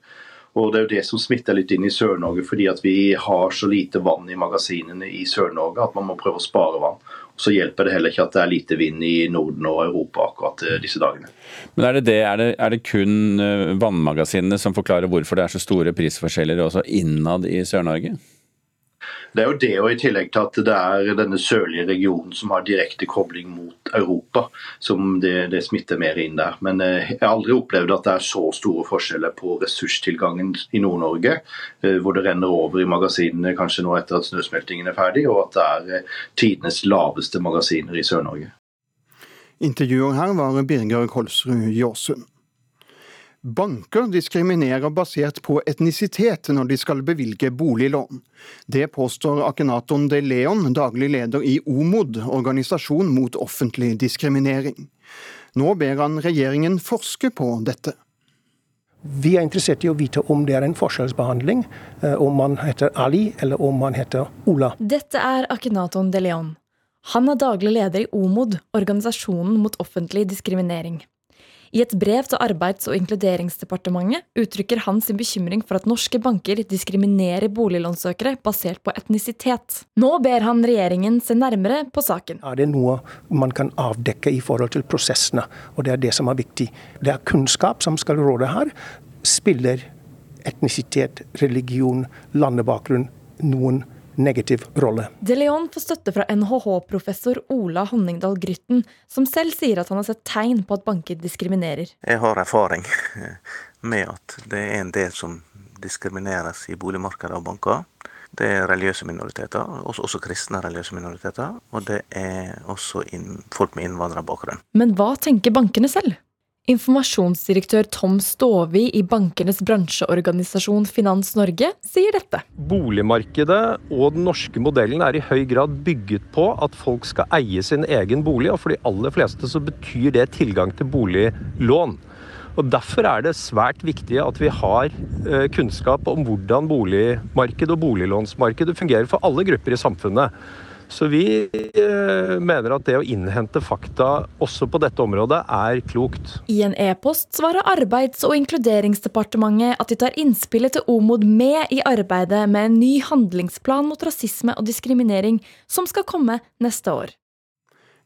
Og Det er jo det som smitter litt inn i Sør-Norge, fordi at vi har så lite vann i magasinene i Sør-Norge at man må prøve å spare vann. Så hjelper det heller ikke at det er lite vind i Norden og Europa akkurat eh, disse dagene. Men Er det, det, er det, er det kun eh, vannmagasinene som forklarer hvorfor det er så store prisforskjeller også innad i Sør-Norge? Det er jo det, og i tillegg til at det er denne sørlige regionen som har direkte kobling mot Europa, som det, det smitter mer inn der. Men eh, jeg har aldri opplevd at det er så store forskjeller på ressurstilgangen i Nord-Norge, eh, hvor det renner over i magasinene kanskje nå etter at snøsmeltingen er ferdig, og at det er eh, tidenes laveste magasiner i Sør-Norge. Intervjuer her var Birger Kolsrud Jåsund. Banker diskriminerer basert på etnisitet når de skal bevilge boliglån. Det påstår Akenaton de Leon, daglig leder i OMOD, organisasjon mot offentlig diskriminering. Nå ber han regjeringen forske på dette. Vi er interessert i å vite om det er en forskjellsbehandling, eh, om man heter Ali eller om man heter Ola. Dette er Akenaton de Leon. Han er daglig leder i OMOD, organisasjonen mot offentlig diskriminering. I et brev til Arbeids- og inkluderingsdepartementet uttrykker han sin bekymring for at norske banker diskriminerer boliglånsøkere basert på etnisitet. Nå ber han regjeringen se nærmere på saken. Er det noe man kan avdekke i forhold til prosessene, og det er det som er viktig. Det er kunnskap som skal råde her. Spiller etnisitet, religion, landebakgrunn noen negativ rolle. De Leon får støtte fra NHH-professor Ola Honningdal Grytten, som selv sier at han har sett tegn på at banker diskriminerer. Jeg har erfaring med at det er en del som diskrimineres i boligmarkedet av banker. Det er religiøse minoriteter, også, også kristne religiøse minoriteter. Og det er også inn, folk med innvandrerbakgrunn. Men hva tenker bankene selv? Informasjonsdirektør Tom Stovi i bankenes bransjeorganisasjon Finans Norge sier dette. Boligmarkedet og den norske modellen er i høy grad bygget på at folk skal eie sin egen bolig, og for de aller fleste så betyr det tilgang til boliglån. Og Derfor er det svært viktig at vi har eh, kunnskap om hvordan boligmarkedet og boliglånsmarkedet fungerer for alle grupper i samfunnet. Så vi eh, mener at det å innhente fakta også på dette området er klokt. I en e-post svarer Arbeids- og inkluderingsdepartementet at de tar innspillet til OMOD med i arbeidet med en ny handlingsplan mot rasisme og diskriminering, som skal komme neste år.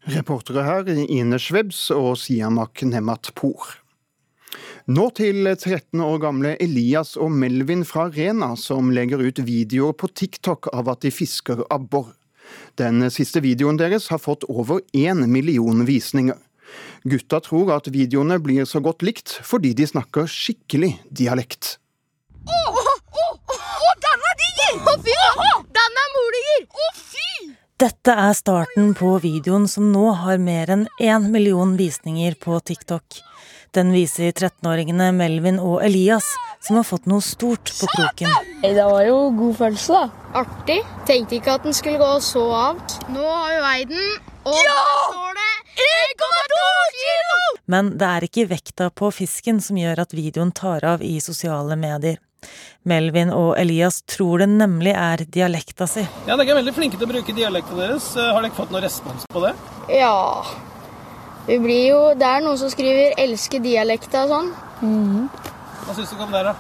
Reportere her Ine Schwebs og Siamak Nematpour. Nå til 13 år gamle Elias og Melvin fra Rena, som legger ut videoer på TikTok av at de fisker abbor. Den siste videoen deres har fått over én million visninger. Gutta tror at videoene blir så godt likt fordi de snakker skikkelig dialekt. Å, å, å, den er diger! Å, fy! Den er moliger! Å, fy! Dette er starten på videoen som nå har mer enn én million visninger på TikTok. Den viser 13-åringene Melvin og Elias, som har fått noe stort på kroken. Det var jo god følelse, da. Artig. Tenkte ikke at den skulle gå så av. Nå har vi veid den, og ja! der står det 1,2 kilo! Men det er ikke vekta på fisken som gjør at videoen tar av i sosiale medier. Melvin og Elias tror det nemlig er dialekta si. Ja, Dere er veldig flinke til å bruke dialekta deres. Har dere fått noen respons på det? Ja, vi blir jo, Det er noen som skriver 'elsker dialekta' og sånn. Mm. Hva syns du om det, da?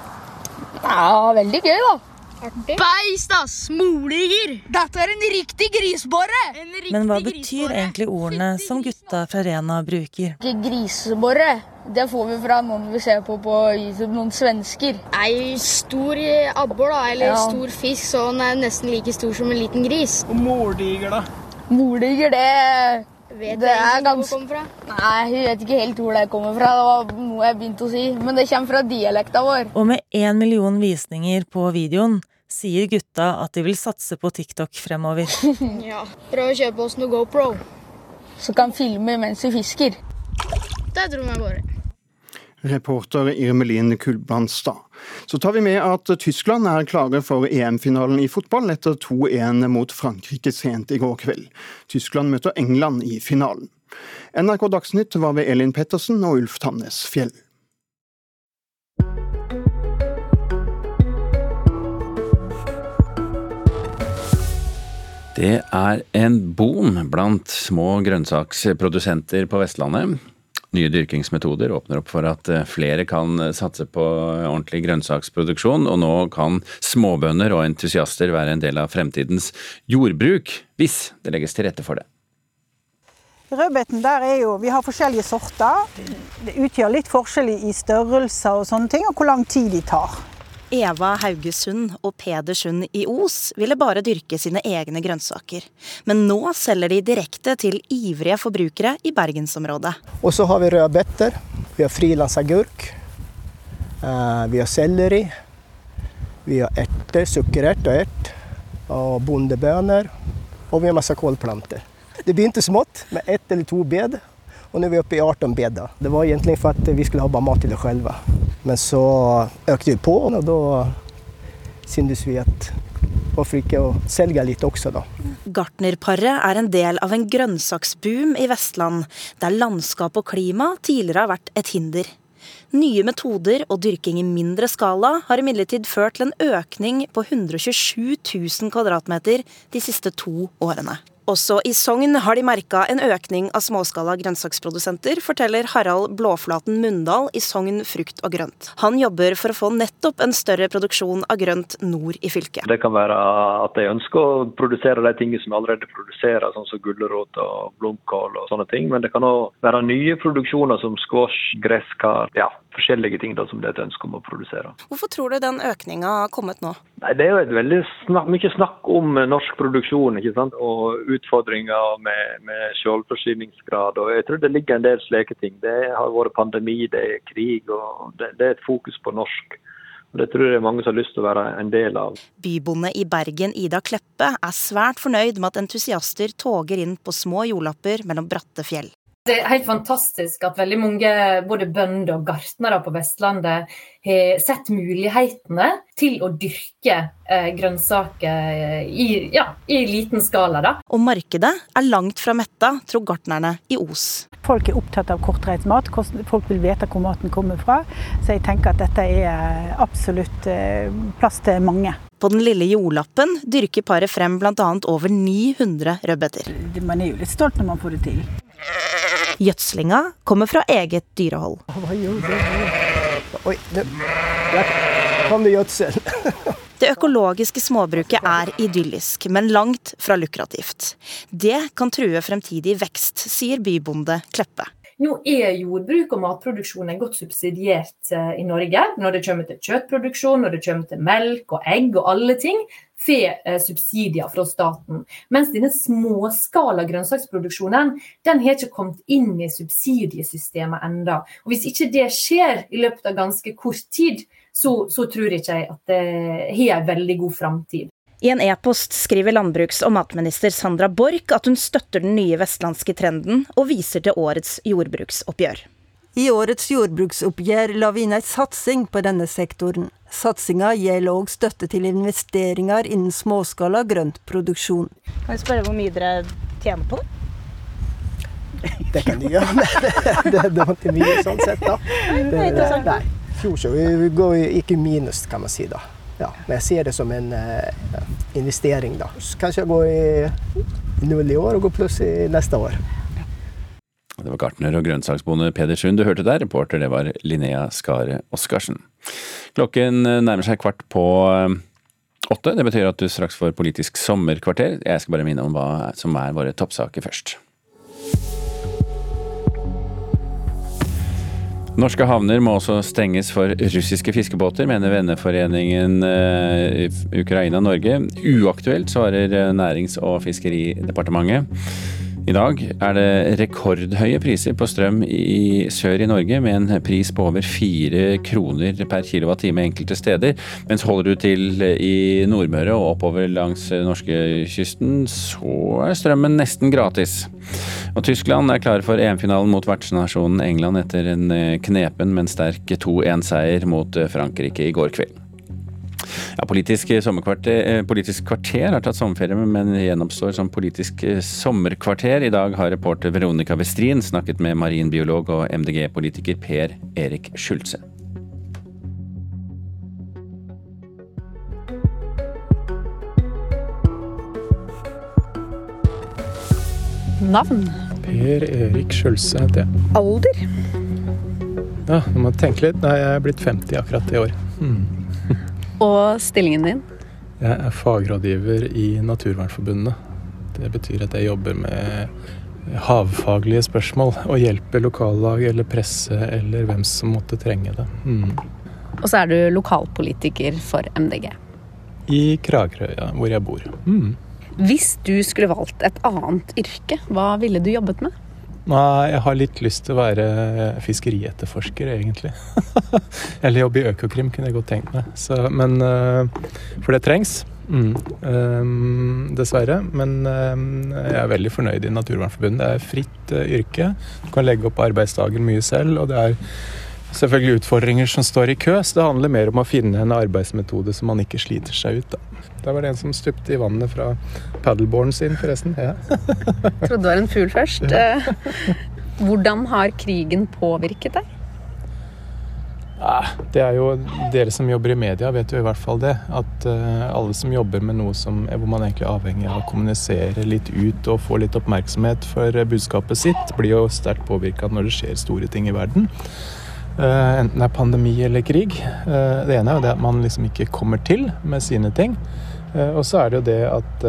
Ja, veldig gøy, da. Beist, ass! Moliger! Dette er en riktig grisbåre! En riktig Men hva betyr egentlig ordene som gutta fra Rena bruker? Grisbåre. Det får vi fra noen vi ser på på YouTube, noen svensker. Ei stor abbor, da, eller ja. stor fisk, så den er nesten like stor som en liten gris. Og mordiger, da? Mordiger, det Vet det er ganske... hvor det kommer fra? Nei, hun vet ikke helt hvor det kommer fra. Det var noe jeg begynte å si. Men det kommer fra dialekta vår. Og med én million visninger på videoen sier gutta at de vil satse på TikTok fremover. ja. Prøv å kjøpe oss noe GoPro. Så kan filme mens vi fisker. Det tror jeg bare. Reporter Irmelin Kulbrandstad. Så tar vi med at Tyskland er klare for EM-finalen i fotball etter 2-1 mot Frankrike sent i går kveld. Tyskland møter England i finalen. NRK Dagsnytt var ved Elin Pettersen og Ulf Tannes Fjell. Det er en boom blant små grønnsaksprodusenter på Vestlandet. Nye dyrkingsmetoder åpner opp for at eh, flere kan eh, satse på ordentlig grønnsaksproduksjon, og nå kan småbønder og entusiaster være en del av fremtidens jordbruk, hvis det legges til rette for det. Rødbeten der er jo, Vi har forskjellige sorter. Det utgjør litt forskjell i størrelser og sånne ting, og hvor lang tid de tar. Eva Haugesund og Peder Sund i Os ville bare dyrke sine egne grønnsaker. Men nå selger de direkte til ivrige forbrukere i bergensområdet. Og så har vi rødbeter, vi har frilansagurk, eh, vi har selleri, vi har erter, sukkerert og ert, og bondebønner, og vi har masse kålplanter. Det begynte smått, med ett eller to bed, og nå er vi oppe i 18 beder. Det var egentlig for at vi skulle ha bare mat til oss selv. Men så økte vi på, og da syntes vi at hvorfor ikke å selge litt også, da. Gartnerparet er en del av en grønnsaksboom i Vestland, der landskap og klima tidligere har vært et hinder. Nye metoder og dyrking i mindre skala har imidlertid ført til en økning på 127 000 kvadratmeter de siste to årene. Også i Sogn har de merka en økning av småskala grønnsaksprodusenter, forteller Harald Blåflaten Mundal i Sogn frukt og grønt. Han jobber for å få nettopp en større produksjon av grønt nord i fylket. Det kan være at de ønsker å produsere de tingene som allerede produserer, sånn som gulrot og blomkål og sånne ting. Men det kan òg være nye produksjoner som squash, gresskar, ja, forskjellige ting da, som det er et ønske om å produsere. Hvorfor tror du den økninga har kommet nå? Nei, Det er jo et veldig snakk, mye snakk om norsk produksjon ikke sant? og utfordringer med, med selvforsyningsgrad. og Jeg tror det ligger en del slike ting. Det har vært pandemi, det er krig, og det, det er et fokus på norsk. Og Det tror jeg det er mange som har lyst til å være en del av. Bybonde i Bergen, Ida Kleppe, er svært fornøyd med at entusiaster toger inn på små jordlapper mellom bratte fjell. Det er helt fantastisk at veldig mange både bønder og gartnere på Vestlandet har sett mulighetene til å dyrke eh, grønnsaker i, ja, i, liten skala. Da. Og markedet er langt fra metta, tror gartnerne i Os. Folk er opptatt av kortreist mat, folk vil vite hvor maten kommer fra. Så jeg tenker at dette er absolutt eh, plass til mange. På den lille jordlappen dyrker paret frem bl.a. over 900 rødbeter. Man er jo litt stolt når man får det til. Gjødslinga kommer fra eget dyrehold. Hva gjør du? Oi, det, der kom det gjødsel. Det økologiske småbruket er idyllisk, men langt fra lukrativt. Det kan true fremtidig vekst, sier bybonde Kleppe. Nå er jordbruk og matproduksjonen godt subsidiert eh, i Norge. Når det kommer til kjøttproduksjon, når det kommer til melk og egg og alle ting, får eh, subsidier fra staten. Mens denne småskala grønnsaksproduksjonen den har ikke kommet inn i subsidiesystemet enda. Og Hvis ikke det skjer i løpet av ganske kort tid, så, så tror ikke jeg at det har en veldig god framtid. I en e-post skriver landbruks- og matminister Sandra Borch at hun støtter den nye vestlandske trenden, og viser til årets jordbruksoppgjør. I årets jordbruksoppgjør la vi inn en satsing på denne sektoren. Satsinga gjelder òg støtte til investeringer innen småskala grøntproduksjon. Kan jeg spørre hvor mye dere tjener på det? Det kan du gjøre, det, det, det var ikke mye sånn sett, da. Det, nei, fjor vi går vi ikke minus, kan man si. da. Ja, men jeg ser det som en uh, investering. da. Kanskje jeg går i null i år og går pluss i neste år. Det var gartner og grønnsaksbonde Peder Sund du hørte der. Reporter det var Linnea Skare Oskarsen. Klokken nærmer seg kvart på eh, åtte. Det betyr at du straks får Politisk sommerkvarter. Jeg skal bare minne om hva som er våre toppsaker først. Norske havner må også stenges for russiske fiskebåter, mener venneforeningen uh, Ukraina-Norge. Uaktuelt, svarer eh, Nærings- og fiskeridepartementet. I dag er det rekordhøye priser på strøm i sør i Norge, med en pris på over fire kroner per kilowattime enkelte steder. Mens holder du til i Nordmøre og oppover langs norskekysten, så er strømmen nesten gratis. Og Tyskland er klar for EM-finalen mot vertsnasjonen England etter en knepen, men sterk 2-1-seier mot Frankrike i går kveld. Ja, politisk, sommerkvarter, politisk kvarter har tatt sommerferie, men gjenoppstår som politisk sommerkvarter. I dag har reporter Veronica Westrin snakket med marinbiolog og MDG-politiker Per Erik Skjultse. Navn? Per Erik Skjølse heter jeg. Alder? Ja, nå må jeg tenke litt. Nei, jeg er blitt 50 akkurat i år. Hmm. Og stillingen din? Jeg er fagrådgiver i Naturvernforbundet. Det betyr at jeg jobber med havfaglige spørsmål og hjelper lokallag eller presse eller hvem som måtte trenge det. Mm. Og så er du lokalpolitiker for MDG. I Kragerø, ja, hvor jeg bor. Mm. Hvis du skulle valgt et annet yrke, hva ville du jobbet med? Nei, jeg har litt lyst til å være fiskerietterforsker, egentlig. Eller jobbe i Økokrim, kunne jeg godt tenkt meg. Så, men, for det trengs. Mm. Um, dessverre. Men um, jeg er veldig fornøyd i Naturvernforbundet. Det er fritt uh, yrke. Du kan legge opp arbeidsdagen mye selv. Og det er selvfølgelig utfordringer som står i kø, så det handler mer om å finne en arbeidsmetode som man ikke sliter seg ut. Da. Det var det en som stupte i vannet fra paddleboarden sin, forresten. Ja. Trodde det var en fugl først. Ja. Hvordan har krigen påvirket deg? Det er jo Dere som jobber i media, vet jo i hvert fall det. At uh, alle som jobber med noe som, hvor man egentlig er avhengig av å kommunisere litt ut og få litt oppmerksomhet for budskapet sitt, blir jo sterkt påvirka når det skjer store ting i verden. Uh, enten det er pandemi eller krig. Uh, det ene er jo det at man liksom ikke kommer til med sine ting. Og så er det jo det at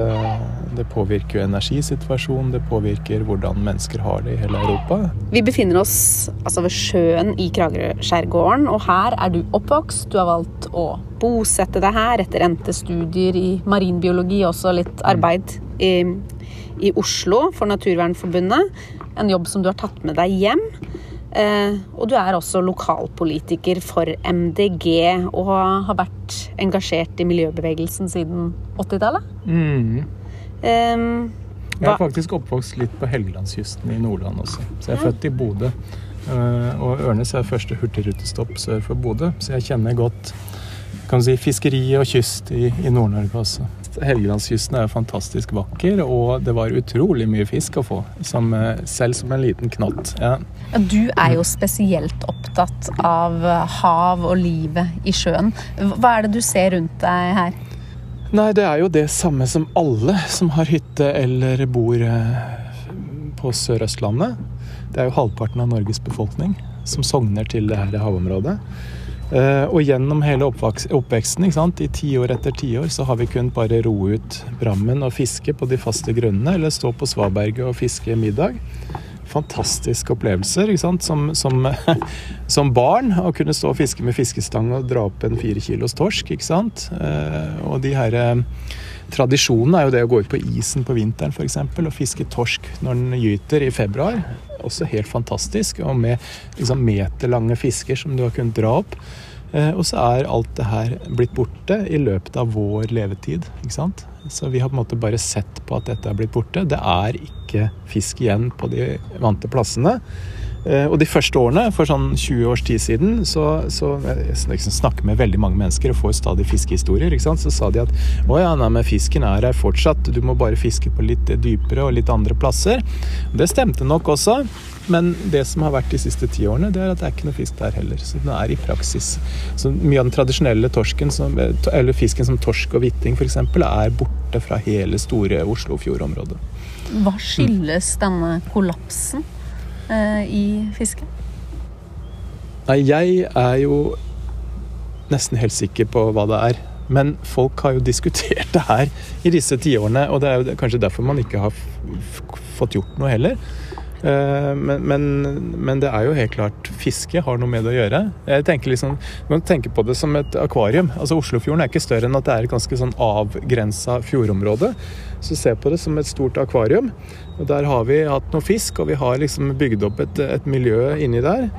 det påvirker jo energisituasjonen, det påvirker hvordan mennesker har det i hele Europa. Vi befinner oss altså ved sjøen i Kragerø-skjærgården, og her er du oppvokst. Du har valgt å bosette deg her etter endte studier i marinbiologi, også litt arbeid i, i Oslo for Naturvernforbundet. En jobb som du har tatt med deg hjem. Eh, og du er også lokalpolitiker for MDG og har vært engasjert i miljøbevegelsen siden 80-tallet. Mm. Um, jeg er faktisk oppvokst litt på Helgelandskysten i Nordland også. Så jeg er født i Bodø. Uh, og Ørnes er første hurtigrutestopp sør for Bodø, så jeg kjenner godt kan si, fiskeri og kyst i, i Nord-Norge også. Helgelandskysten er fantastisk vakker, og det var utrolig mye fisk å få. Som, selv som en liten knott. Ja. Du er jo spesielt opptatt av hav og livet i sjøen. Hva er det du ser rundt deg her? Nei, det er jo det samme som alle som har hytte eller bor eh, på Sør-Østlandet. Det er jo halvparten av Norges befolkning som sogner til det her havområdet. Eh, og gjennom hele oppveksten, i tiår etter tiår, så har vi kunnet bare ro ut Brammen og fiske på de faste grunnene, eller stå på svaberget og fiske middag. Fantastiske opplevelser. Som, som, som, barn å kunne stå og fiske med fiskestang og dra opp en fire kilos torsk. Eh, og de her eh, Tradisjonen er jo det å gå ut på isen på vinteren f.eks. og fiske torsk når den gyter i februar. Også helt fantastisk. Og med liksom, meterlange fisker som du har kunnet dra opp. Eh, og så er alt det her blitt borte i løpet av vår levetid. ikke sant? Så vi har på en måte bare sett på at dette er blitt borte. Det er ikke fisk igjen på de vante plassene. Eh, og de første årene, for sånn 20 års tid siden, så, så jeg liksom snakker med veldig mange mennesker og får stadig fiskehistorier. ikke sant? Så sa de at å ja, nei, men fisken er her fortsatt, du må bare fiske på litt dypere og litt andre plasser. Det stemte nok også. Men det som har vært de siste ti årene, det er at det er ikke noe fisk der heller. Så den er i praksis. Så mye av den tradisjonelle torsken, som, eller fisken som torsk og hvitting f.eks., er borte fra hele store Oslofjordområdet. Hva skyldes denne kollapsen? Eh, i fisket? Nei, jeg er jo nesten helt sikker på hva det er. Men folk har jo diskutert det her i disse tiårene, og det er jo kanskje derfor man ikke har fått gjort noe heller. Eh, men, men, men, det er jo helt klart fiske har noe med det å gjøre. Jeg tenker liksom, Man tenker på det som et akvarium. Altså Oslofjorden er ikke større enn at det er et ganske sånn avgrensa fjordområde. Så se på det som et stort akvarium. Og Der har vi hatt noe fisk, og vi har liksom bygd opp et, et miljø inni der.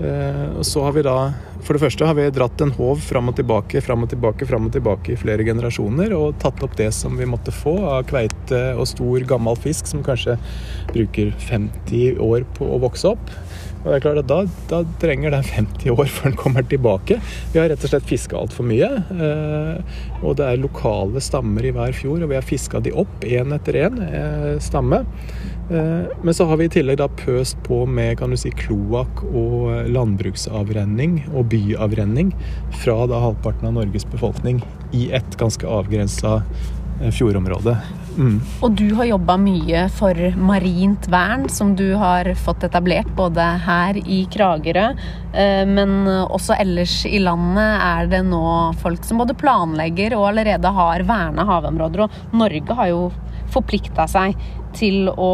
Eh, så har vi da For det første har vi dratt en håv fram og tilbake, fram og tilbake, fram og tilbake i flere generasjoner og tatt opp det som vi måtte få av kveite og stor, gammel fisk som kanskje bruker 50 år på å vokse opp. Og det er klart at da, da, trenger den 50 år før den kommer tilbake. Vi har rett og slett fiska altfor mye. Eh, og det er lokale stammer i hver fjord, og vi har fiska de opp én etter én eh, stamme. Eh, men så har vi i tillegg da pøst på med kan du si, kloakk og landbruksavrenning og byavrenning fra da halvparten av Norges befolkning i et ganske avgrensa eh, fjordområde. Mm. Og du har jobba mye for marint vern, som du har fått etablert både her i Kragerø, eh, men også ellers i landet er det nå folk som både planlegger og allerede har verna havområder. Og Norge har jo forplikta seg til å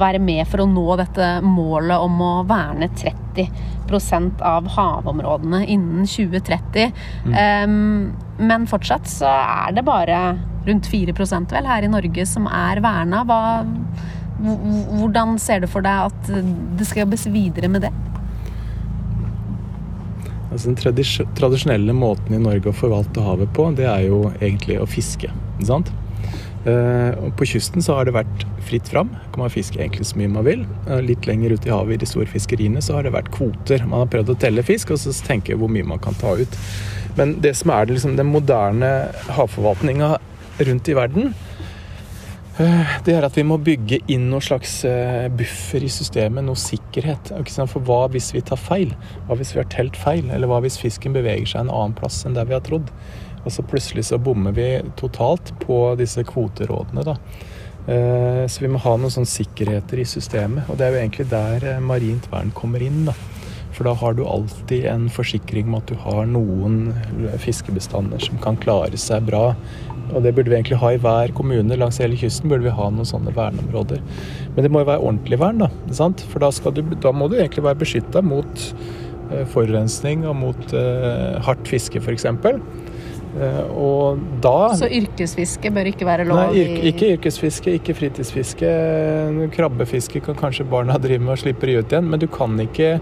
være med for å nå dette målet om å verne 30% av havområdene innen 2030. Mm. Um, men fortsatt så er det bare rundt 4% vel her i Norge som er verna. Hva, hvordan ser du for deg at det skal jobbes videre med det? Altså, den tradisjonelle måten i Norge å forvalte havet på, det er jo egentlig å fiske. sant? Uh, på kysten så har det vært fritt fram. Kan man fiske egentlig så mye man vil. Uh, litt lenger ute i havet i de store fiskeriene så har det vært kvoter. Man har prøvd å telle fisk og så tenke hvor mye man kan ta ut. Men det som er liksom, den moderne havforvaltninga rundt i verden, eh, det er at vi må bygge inn noe slags eh, buffer i systemet, noe sikkerhet. For hva hvis vi tar feil? Hva hvis vi har telt feil? Eller hva hvis fisken beveger seg en annen plass enn der vi har trodd? Og så plutselig så bommer vi totalt på disse kvoterådene, da. Eh, så vi må ha noen sånne sikkerheter i systemet. Og det er jo egentlig der marint vern kommer inn, da. For da har du alltid en forsikring om at du har noen fiskebestander som kan klare seg bra og det burde vi egentlig ha i hver kommune langs hele kysten. burde vi ha noen sånne verneområder. Men det må jo være ordentlig vern, da. Sant? For da, du, da, må du egentlig være beskytta mot forurensning og mot uh, hardt fiske, f.eks. Uh, og da Så yrkesfiske bør ikke være lov? Nei, ir ikke yrkesfiske, ikke fritidsfiske. Krabbefiske kan kanskje barna drive med og slipper de ut igjen, men du kan ikke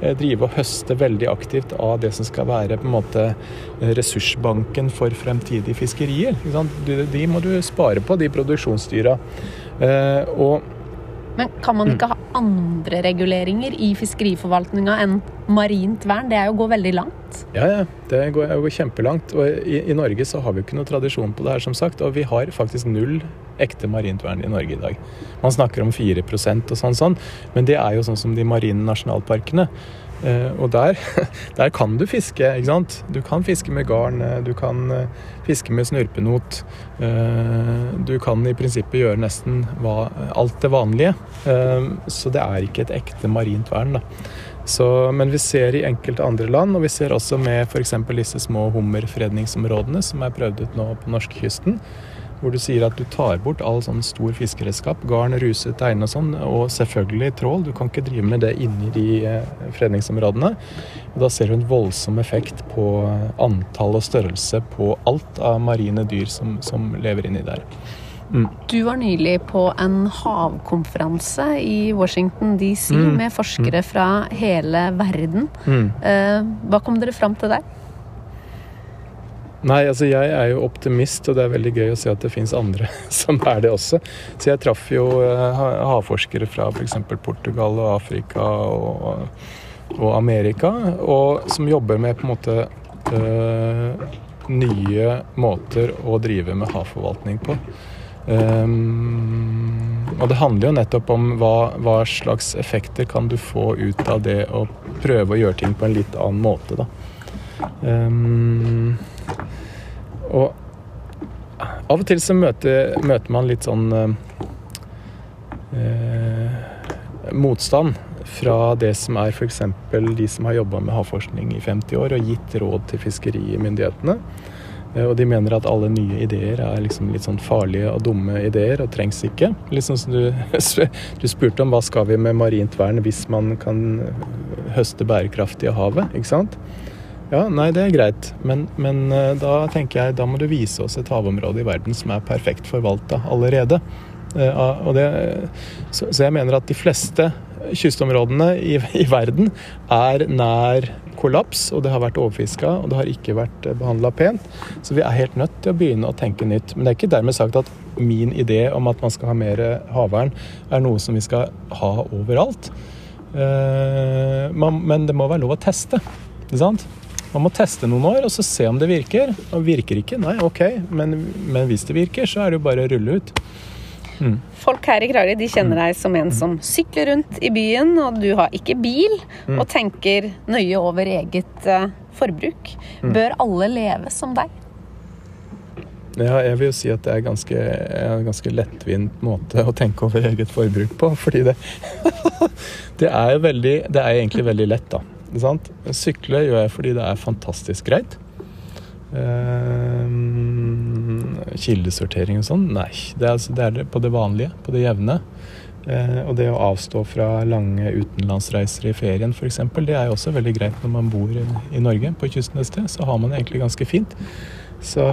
Eh, drive og høste veldig aktivt av det som skal være på en måte eh, ressursbanken for fremtidige fiskerier. De må du spare på, de produksjonsdyra. Eh, og men kan man ikke ha andre reguleringer i fiskeriforvaltninga enn marint vern? Det er jo å gå veldig langt? Ja, ja. Det går, går kjempelangt. Og i, i, Norge så har vi jo ikke noe tradisjon på det her, som sagt. Og vi har faktisk null ekte marint vern i Norge i dag. Man snakker om 4% og sånn, sånn, men det er jo sånn som de marine nasjonalparkene. Eh, og der, der, kan du fiske, ikke sant. Du kan fiske med garn, eh, du kan eh, fiske med snurpenot. Du kan i prinsippet gjøre nesten alt det vanlige. Så det er ikke et ekte marint vern. da. Så, men vi ser i enkelte andre land, og vi ser også med f.eks. disse små hummerfredningsområdene som er prøvd ut nå på norskekysten hvor du sier at du tar bort all sånn stor fiskeredskap, garn, ruse, teine og sånn, og selvfølgelig trål. Du kan ikke drive med det inni de eh, fredningsområdene. Og da ser du en voldsom effekt på antall og størrelse på alt av marine dyr som, som lever inni der. Mm. Du var nylig på en havkonferanse i Washington DC mm. med forskere mm. fra hele verden. Mm. Eh, hva kom dere fram til der? Nei, altså jeg er jo optimist, og det er veldig gøy å se at det fins andre som er det også. Så jeg traff jo uh, havforskere fra f.eks. Portugal og Afrika og, og, Amerika, og som jobber med på en måte øh, nye måter å drive med havforvaltning på. Um, og det handler jo nettopp om hva, hva, slags effekter kan du få ut av det å prøve å gjøre ting på en litt annen måte, da. Um, og av og til så møter, møter man litt sånn eh, motstand fra det som er f.eks. de som har jobba med havforskning i 50 år og gitt råd til fiskerimyndighetene. Eh, og de mener at alle nye ideer er liksom litt sånn farlige og dumme ideer og trengs ikke. Sånn som du, du spurte om hva skal vi med marint vern hvis man kan høste bærekraftig av havet, ikke sant? Ja, nei, det er greit. Men, men, eh, da tenker jeg da må du vise oss et havområde i verden som er perfekt forvalta allerede. Uh, det, så, jeg mener at de fleste kystområdene i, i, verden er nær kollaps, og det har vært overfiska, og det har ikke vært eh, behandla pent. Så vi er helt nødt til å begynne å tenke nytt. Men det er ikke dermed sagt at min idé om at man skal ha mer havvern, er noe som vi skal ha overalt. Men det må være lov å teste. Ikke sant? Man må teste noen år og så se om det virker. Og virker ikke, nei, ok, men, men hvis det virker, så er det jo bare å rulle ut. Mm. Folk her i Kragerø de kjenner deg som en som sykler rundt i byen, og du har ikke bil, mm. og tenker nøye over eget uh, forbruk. Mm. Bør alle leve som deg? Ja, jeg vil jo si at det er ganske, en ganske lettvint måte å tenke over eget forbruk på. Fordi det, det er jo veldig Det er egentlig veldig lett, da. Sykle gjør jeg fordi det er fantastisk greit. Eh, kildesortering og sånn? Nei. Det er, altså, det er, på det vanlige, på det jevne. Eh, og det å avstå fra lange utenlandsreiser i ferien f.eks., det er jo også veldig greit når man bor i, i Norge, på kysten et sted. Så har man det egentlig ganske fint. Så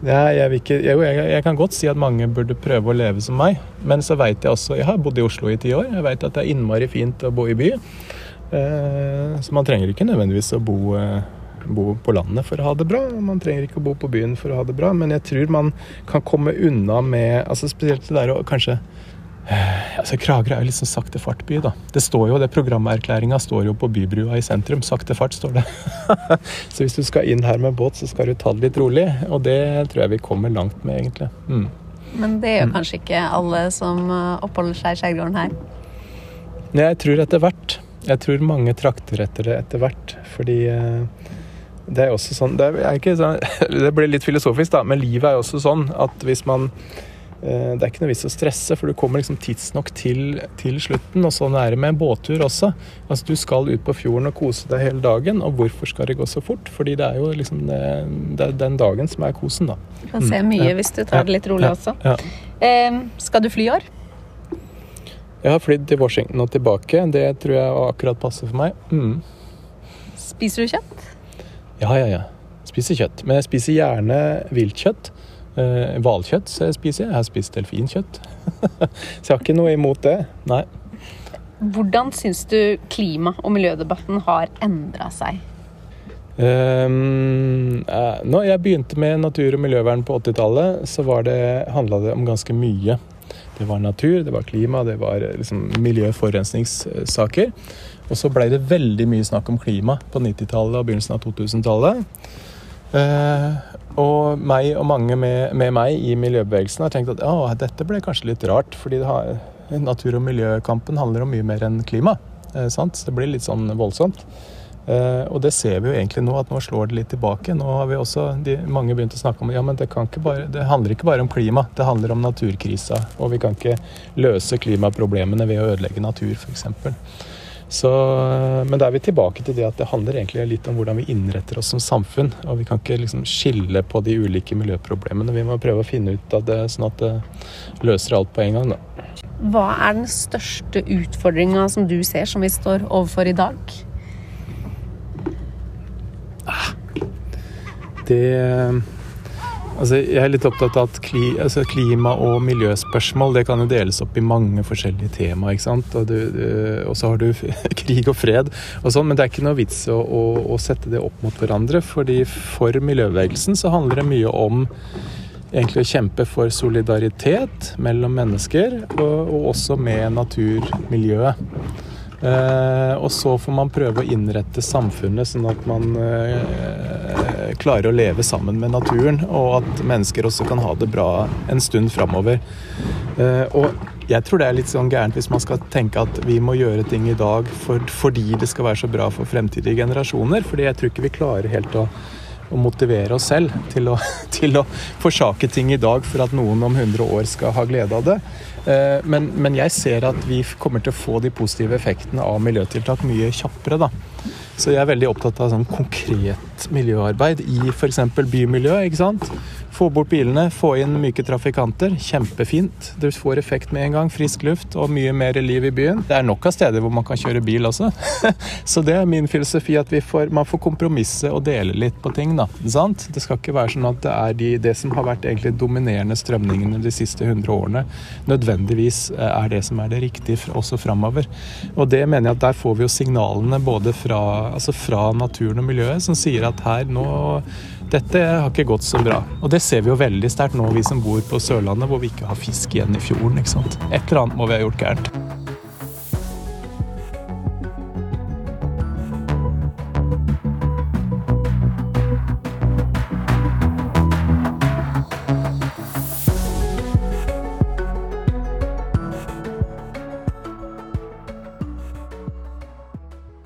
ja, jeg, ikke, jeg, jeg, kan godt si at mange burde prøve å leve som meg, men så veit jeg også Jeg har bodd i Oslo i ti år. Jeg veit at det er innmari fint å bo i by. Eh, så man trenger ikke nødvendigvis å bo, eh, bo, på landet for å ha det bra. Man trenger ikke å bo på byen for å ha det bra, men jeg tror man kan komme unna med altså Spesielt det der å kanskje eh, altså Kragerø er jo sånn sakte fart-by, da. Det står jo, det Programerklæringa står jo på bybrua i sentrum. Sakte fart, står det. så hvis du skal inn her med båt, så skal du ta det litt rolig. Og det tror jeg vi kommer langt med, egentlig. Mm. Men det gjør mm. kanskje ikke alle som oppholder seg i skjærgården her? Jeg tror etter hvert. Jeg tror mange trakter etter det etter hvert, fordi eh, det er også sånn det, er sånn, det blir litt filosofisk, da, men livet er jo også sånn at hvis man eh, det er ikke noe vits å stresse, for du kommer liksom tidsnok til, til slutten. Og sånn er det med en båttur også. Altså Du skal ut på fjorden og kose deg hele dagen. Og hvorfor skal det gå så fort? Fordi det er jo liksom det, det er den dagen som er kosen, da. Du kan se mye mm. hvis du tar det litt rolig også. Ja. Eh, skal du fly i år? Jeg har flydd til Washington og tilbake. Det tror jeg akkurat passer for meg. Mm. Spiser du kjøtt? Ja, ja, ja. Spiser kjøtt. Men jeg spiser gjerne viltkjøtt. Eh, hvalkjøtt jeg spiser jeg. Jeg har spist delfinkjøtt. så jeg har ikke noe imot det. Nei. Hvordan syns du klima- og miljødebatten har endra seg? Um, eh, når jeg begynte med natur- og miljøvern på 80-tallet, så det, handla det om ganske mye. Det var natur, det var klima, det var eh, liksom miljø- og så ble det veldig mye snakk om klima på 90-tallet og begynnelsen av 2000-tallet. Eh, og meg og mange med, med, meg i miljøbevegelsen har tenkt at å, dette ble kanskje litt rart, fordi har, natur- og miljøkampen handler om mye mer enn klima. sant? Det blir litt sånn voldsomt. Uh, og det ser vi jo egentlig nå, at nå slår det litt tilbake. Nå har vi også, de, Mange begynt å snakke om ja, men det, bare, det handler ikke bare om klima, det handler om naturkrisa. Og vi kan ikke løse klimaproblemene ved å ødelegge natur, f.eks. Så, men da er vi tilbake til det at det handler egentlig litt om hvordan vi innretter oss som samfunn. Og vi kan ikke liksom skille på de ulike miljøproblemene. Vi må prøve å finne ut av det sånn at det løser alt på en gang. Da. Hva er den største utfordringa som du ser som vi står overfor i dag? Det Altså, jeg er litt opptatt av at kli, altså klima- og miljøspørsmål det kan jo deles opp i mange forskjellige tema. ikke sant? Og, og så har du krig og fred og sånn, men det er ikke noe vits å, å, å, sette det opp mot hverandre. fordi For miljøbevegelsen så handler det mye om egentlig å kjempe for solidaritet mellom mennesker, og, og også med naturmiljøet. Eh, og så får man prøve å innrette samfunnet sånn at man eh, klarer å leve sammen med naturen, og at mennesker også kan ha det bra en stund framover. Eh, og jeg tror det er litt sånn gærent hvis man skal tenke at vi må gjøre ting i dag for, fordi det skal være så bra for fremtidige generasjoner. fordi jeg tror ikke vi klarer helt å å motivere oss selv til å, til å, forsake ting i dag for at noen om 100 år skal ha glede av det. Eh, men, men, jeg ser at vi kommer til å få de positive effektene av miljøtiltak mye kjappere. da. Så jeg er veldig opptatt av sånn konkret miljøarbeid i f.eks. bymiljø. ikke sant? Få bort bilene, få inn myke trafikanter. Kjempefint. Du får effekt med en gang. Frisk luft og mye mer liv i byen. Det er nok av steder hvor man kan kjøre bil også. Så det er min filosofi at får, man får kompromisse og dele litt på ting. da. Sant? Det skal ikke være sånn at det er de, det som har vært egentlig dominerende strømningene de siste 100 årene, nødvendigvis eh, er det som er det riktige også framover. Og det mener jeg at der får vi jo signalene både fra, altså fra naturen og miljøet som sier at her nå dette har ikke gått så bra. Og det ser vi jo veldig sterkt nå, vi som bor på Sørlandet, hvor vi ikke har fisk igjen i fjorden. ikke sant? Et eller annet må vi ha gjort gærent.